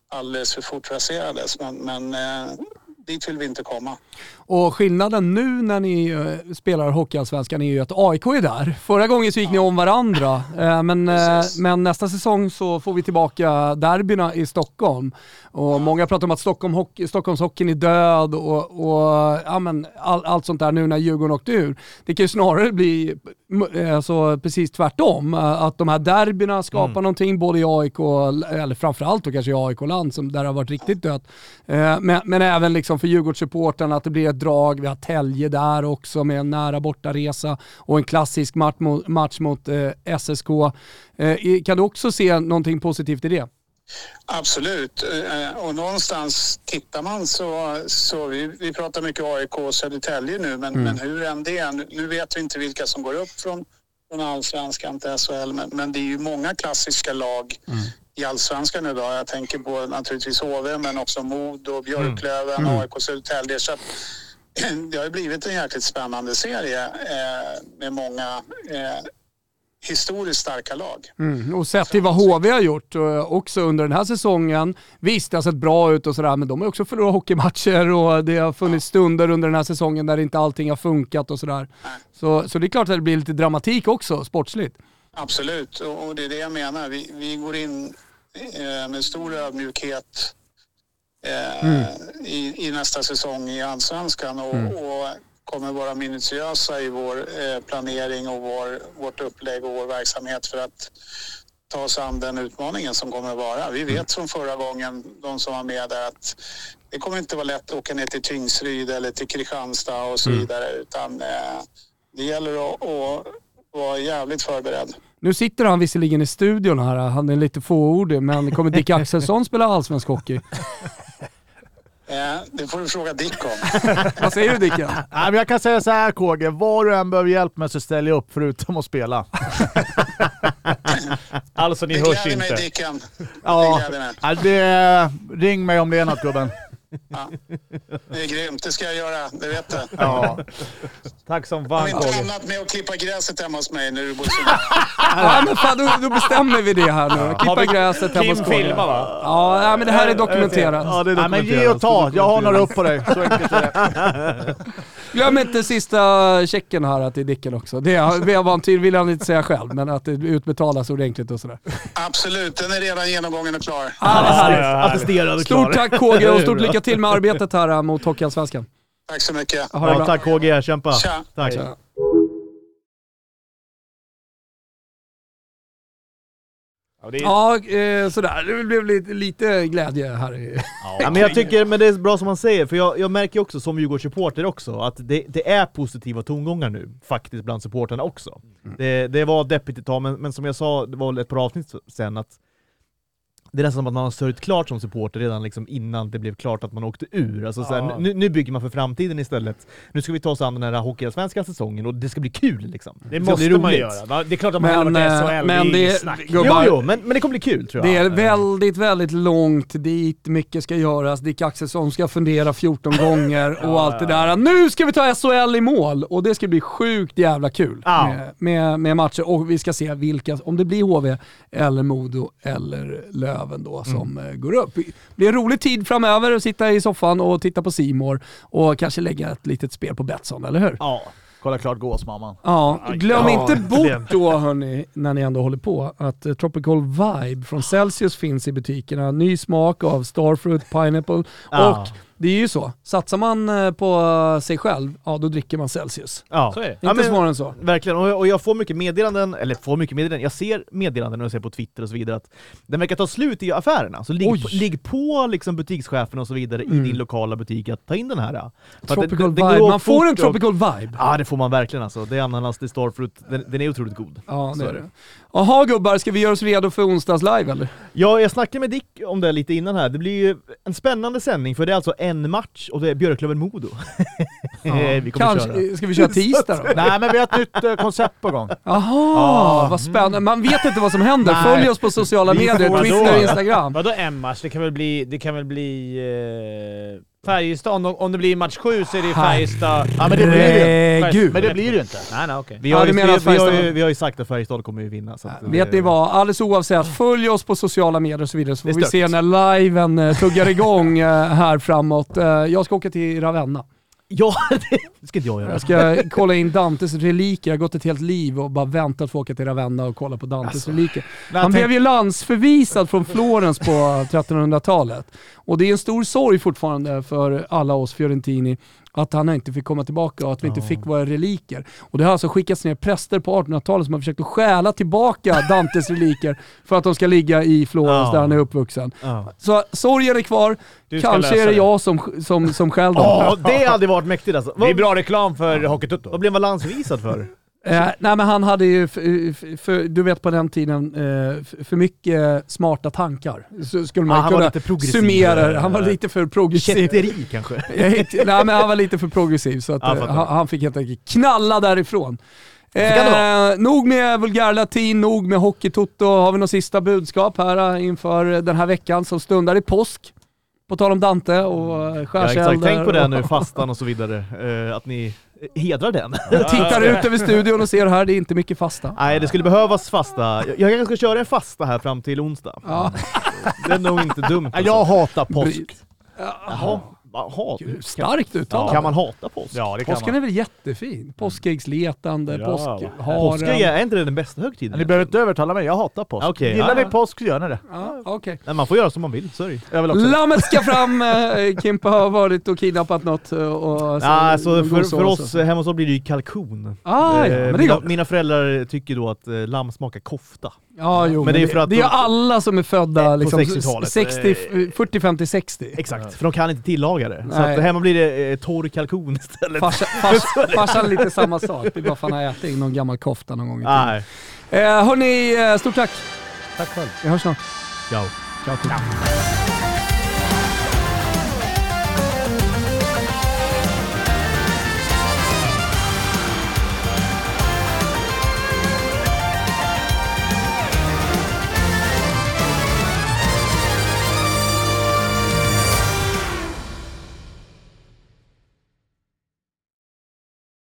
alldeles för fort raserades men, men eh, dit vill vi inte komma. Och skillnaden nu när ni eh, spelar Hockeyallsvenskan är ju att AIK är där. Förra gången så gick ni om varandra, eh, men, eh, men nästa säsong så får vi tillbaka derbyna i Stockholm. Och Många pratar om att Stockholm hockey, Stockholmshockeyn är död och, och ja, men all, allt sånt där nu när Djurgården åkte ur. Det kan ju snarare bli alltså, precis tvärtom, att de här derbyna skapar någonting både i AIK, eller framförallt då kanske i AIK-land som där har varit riktigt dött. Men, men även liksom för Djurgårdssupportrarna att det blir ett drag. Vi har Tälje där också med en nära bortaresa och en klassisk match mot, match mot eh, SSK. Eh, kan du också se någonting positivt i det? Absolut. Eh, Och någonstans tittar man så, så vi, vi pratar mycket AIK och Södertälje nu, men, men hur än det är, nu- vet vi inte vilka som går upp från, från allsvenskan till SHL, men, men det är ju många klassiska lag i allsvenskan idag. Jag tänker på naturligtvis HV, men också Modo, Björklöven, AIK, Södertälje. Så att, det har ju blivit en jäkligt spännande serie eh, med många eh, historiskt starka lag. Mm. Och sett till vad HV har gjort eh, också under den här säsongen. Visst, det har sett bra ut och sådär, men de har också förlorat hockeymatcher och det har funnits stunder under den här säsongen där inte allting har funkat och sådär. Så, så det är klart att det blir lite dramatik också, sportsligt. Absolut, och och det är det jag menar. Vi, vi går in eh, med stor ödmjukhet eh, i, i nästa säsong i allsvenskan och, och kommer vara minutiösa i vår eh, planering och vår, vårt upplägg och vår verksamhet för att ta oss an den utmaningen som kommer att vara. Vi vet från förra gången, de som var med där, att det kommer inte vara lätt att åka ner till Tingsryd eller till Kristianstad och så vidare, utan eh, det gäller att, att vara jävligt förberedd. Nu sitter han visserligen i studion här, han är lite fåordig, men kommer Dick Axelsson spela allsvensk hockey? Eh, det får du fråga Dick om. Vad säger du Dicken? Nej, men jag kan säga så här KG, vad du än behöver hjälp med så ställer jag upp förutom att spela. Alltså ni Det hörs mig inte. Dicken. Ja, Det gläder mig. det, ring mig om det är något gubben. Det är grymt, det ska jag göra, det vet du. Ja. Tack som Har fan inte KG. annat med att klippa gräset hemma hos mig när du bor så. Ja, men fan, då, då bestämmer vi det här nu. Klippa gräset hemma hos Kim filmar va? Ja, nej, men det här är dokumenterat. Ja, det är men ge och ta, jag har några upp på dig. Så enkelt är det. Glöm inte sista checken här till Dicken också. Det är- vill han inte säga själv, men att det utbetalas ordentligt och sådär. Absolut, den är redan genomgången och klar. Attesterad och Stort klar. tack KG och stort lycka till med arbetet här äh, mot Hockeyallsvenskan. Tack så mycket. Ha det Ja, bra. tack KG, kämpa. Tja. Tack. Tja. Ja, det är, Ja, eh, sådär. Det blev lite, lite glädje här. Ja, men jag tycker, men det är bra som man säger, för jag, jag märker också som Djurgårdssupporter också, att det, det är positiva tongångar nu, faktiskt bland supporterna också. Det, det var deppigt ett tag, men, men som jag sa, det var väl ett par avsnitt sen, att det är nästan som att man har sörjt klart som supporter redan liksom innan det blev klart att man åkte ur. Alltså så här, Ja. nu, nu bygger man för framtiden istället. Nu ska vi ta oss an den här hockeyallsvenska säsongen och det ska bli kul liksom. det ska måste man göra. va? Det är klart att man hade Men, varit eh, SHL, men det är det, snack. Jo, jo, men, men det kommer bli kul tror det jag. är väldigt, väldigt långt dit. Mycket ska göras. Dick Axelsson ska fundera 14 gånger och allt det där. Nu ska vi ta SHL i mål och det ska bli sjukt jävla kul Ja. med, med, med matcher. Och vi ska se vilka, om det blir HV eller Modo eller Löven då som eh, går upp. Det blir en rolig tid framöver att sitta i soffan och titta på Simor och kanske lägga ett litet spel på Betsson, eller hur? Ja, kolla klart gåsmamman. Ja, glöm ja, inte bort det. då hörni, när ni ändå håller på, att eh, Tropical Vibe från Celsius finns i butikerna. Ny smak av Starfruit, Pineapple Ja. och det är ju så, satsar man eh, på sig själv, ja då dricker man Celsius. Ja. Så är det. Inte men- svårare än så. Verkligen, och jag, och jag får mycket meddelanden, eller får mycket meddelanden, jag ser meddelanden när jag ser på Twitter och så vidare att den verkar ta slut i affärerna. Så ligg Oj. på, ligg på liksom butikschefen och så vidare Mm. i din lokala butik att ta in den här. För att det- Tropical det- det Vibe, man får en och- Tropical Vibe. Ja det får man verkligen alltså. Det är ananas, det är starfruit, den, den är otroligt god. Ja, Så det är är det. Jaha gubbar, ska vi göra oss redo för onsdags live eller? Ja, jag snackade med Dick om det lite innan här. Det blir ju en spännande sändning för det är alltså en match och det är Björklöven-Modo. vi kommer köra. Kanske, ska vi köra tisdag då? Nej men vi har ett nytt eh, koncept på gång. Jaha, vad spännande. Man vet inte vad som händer. Nej. Följ oss på sociala Vi medier, Twitter, Vadå? Instagram. Vadå en match? Det kan väl bli... Det kan väl bli eh, Färjestad. Om, om det blir match sju så är det Färjestad. Ja men det blir det ju. Men det blir det ju inte. Nej, nej, okej. Vi har, ju, vi, vi, har ju, vi har ju sagt att Färjestad kommer ju vinna. Så att Vet ni vad? Alldeles oavsett, följ oss på sociala medier och så vidare så får vi se när liven eh, tuggar igång eh, här framåt. Eh, Jag ska åka till Ravenna. Ja, det ska inte jag göra. Jag ska kolla in Dantes reliker. Jag har gått ett helt liv och bara väntat på att få åka till Ravenna och kolla på Dantes Alltså, reliker. Han blev ju landsförvisad från Florens på 1300-talet. Och det är en stor sorg fortfarande för alla oss Fiorentini att han inte fick komma tillbaka och att vi inte fick våra reliker. Och det har alltså skickats ner präster på 1800-talet som har försökt att stjäla tillbaka Dantes reliker för att de ska ligga i Florens Ja. där han är uppvuxen. Ja. Så sorgen är kvar. Kanske är det jag som, som, som stjäl dem. Ja, det hade varit mäktigt alltså. Det är bra reklam för Hockeytutto. vad blev man landsvisad för? Eh, nej men han hade ju, för, för, för, du vet på den tiden, eh, för, mycket smarta tankar. Så skulle man Ja, han var kunna lite progressiv. summera. Han var lite för progressiv. Kätteri kanske? Nej men han var lite för progressiv så att, Ja, eh, han, han fick helt enkelt knalla därifrån. Eh, nog med vulgärlatin, nog med hockeytoto. Har vi något sista budskap här eh, inför den här veckan som stundar i påsk? På tal om Dante och eh, Ja, skärseldar. exakt. Tänk på det nu, fastan och så vidare. Eh, att ni hedrar den. Jag tittar ut över studion och ser här, det är inte mycket fasta. Nej, det skulle behövas fasta. Jag, jag kanske ska köra en fasta här fram till onsdag. Ja. Det är nog inte dumt. Alltså. Jag hatar påsk. Jaha. Va, hat. Starkt uttal. Kan man hata påsk? Ja det kan Påsken man. är väl jättefin? Påskäggsletande, Ja. påskharen. Påskägg, är inte det den bästa högtiden? Ni behöver inte övertala mig, jag hatar påsk. Okej, Gillar ja. ni påsk så gör ni det. Ja, okej. Nej, man får göra som man vill, ju. Jag vill också. Lammet ska fram, eh, Kimpa har varit och kidnappat något. eh, Och, så- Ja, alltså, för, för oss hemma hos oss blir det ju kalkon. Ah, ja, Eh, men det är mina, mina föräldrar tycker då att eh, lamm smakar kofta. Ja, jo, Men det är för att det är de- alla som är födda liksom, 60-talet. 60, 40, 50, 60. Exakt, för de kan inte tillaga det. Så Nej. att hemma blir det eh, torr kalkon istället. Farsa, fars, farsan är lite samma sak. Det är bara fan har ätit någon gammal kofta någon gång i tiden. Eh, hörni, eh, stort tack. Tack själv. Vi hörs snart. Ciao. Ciao.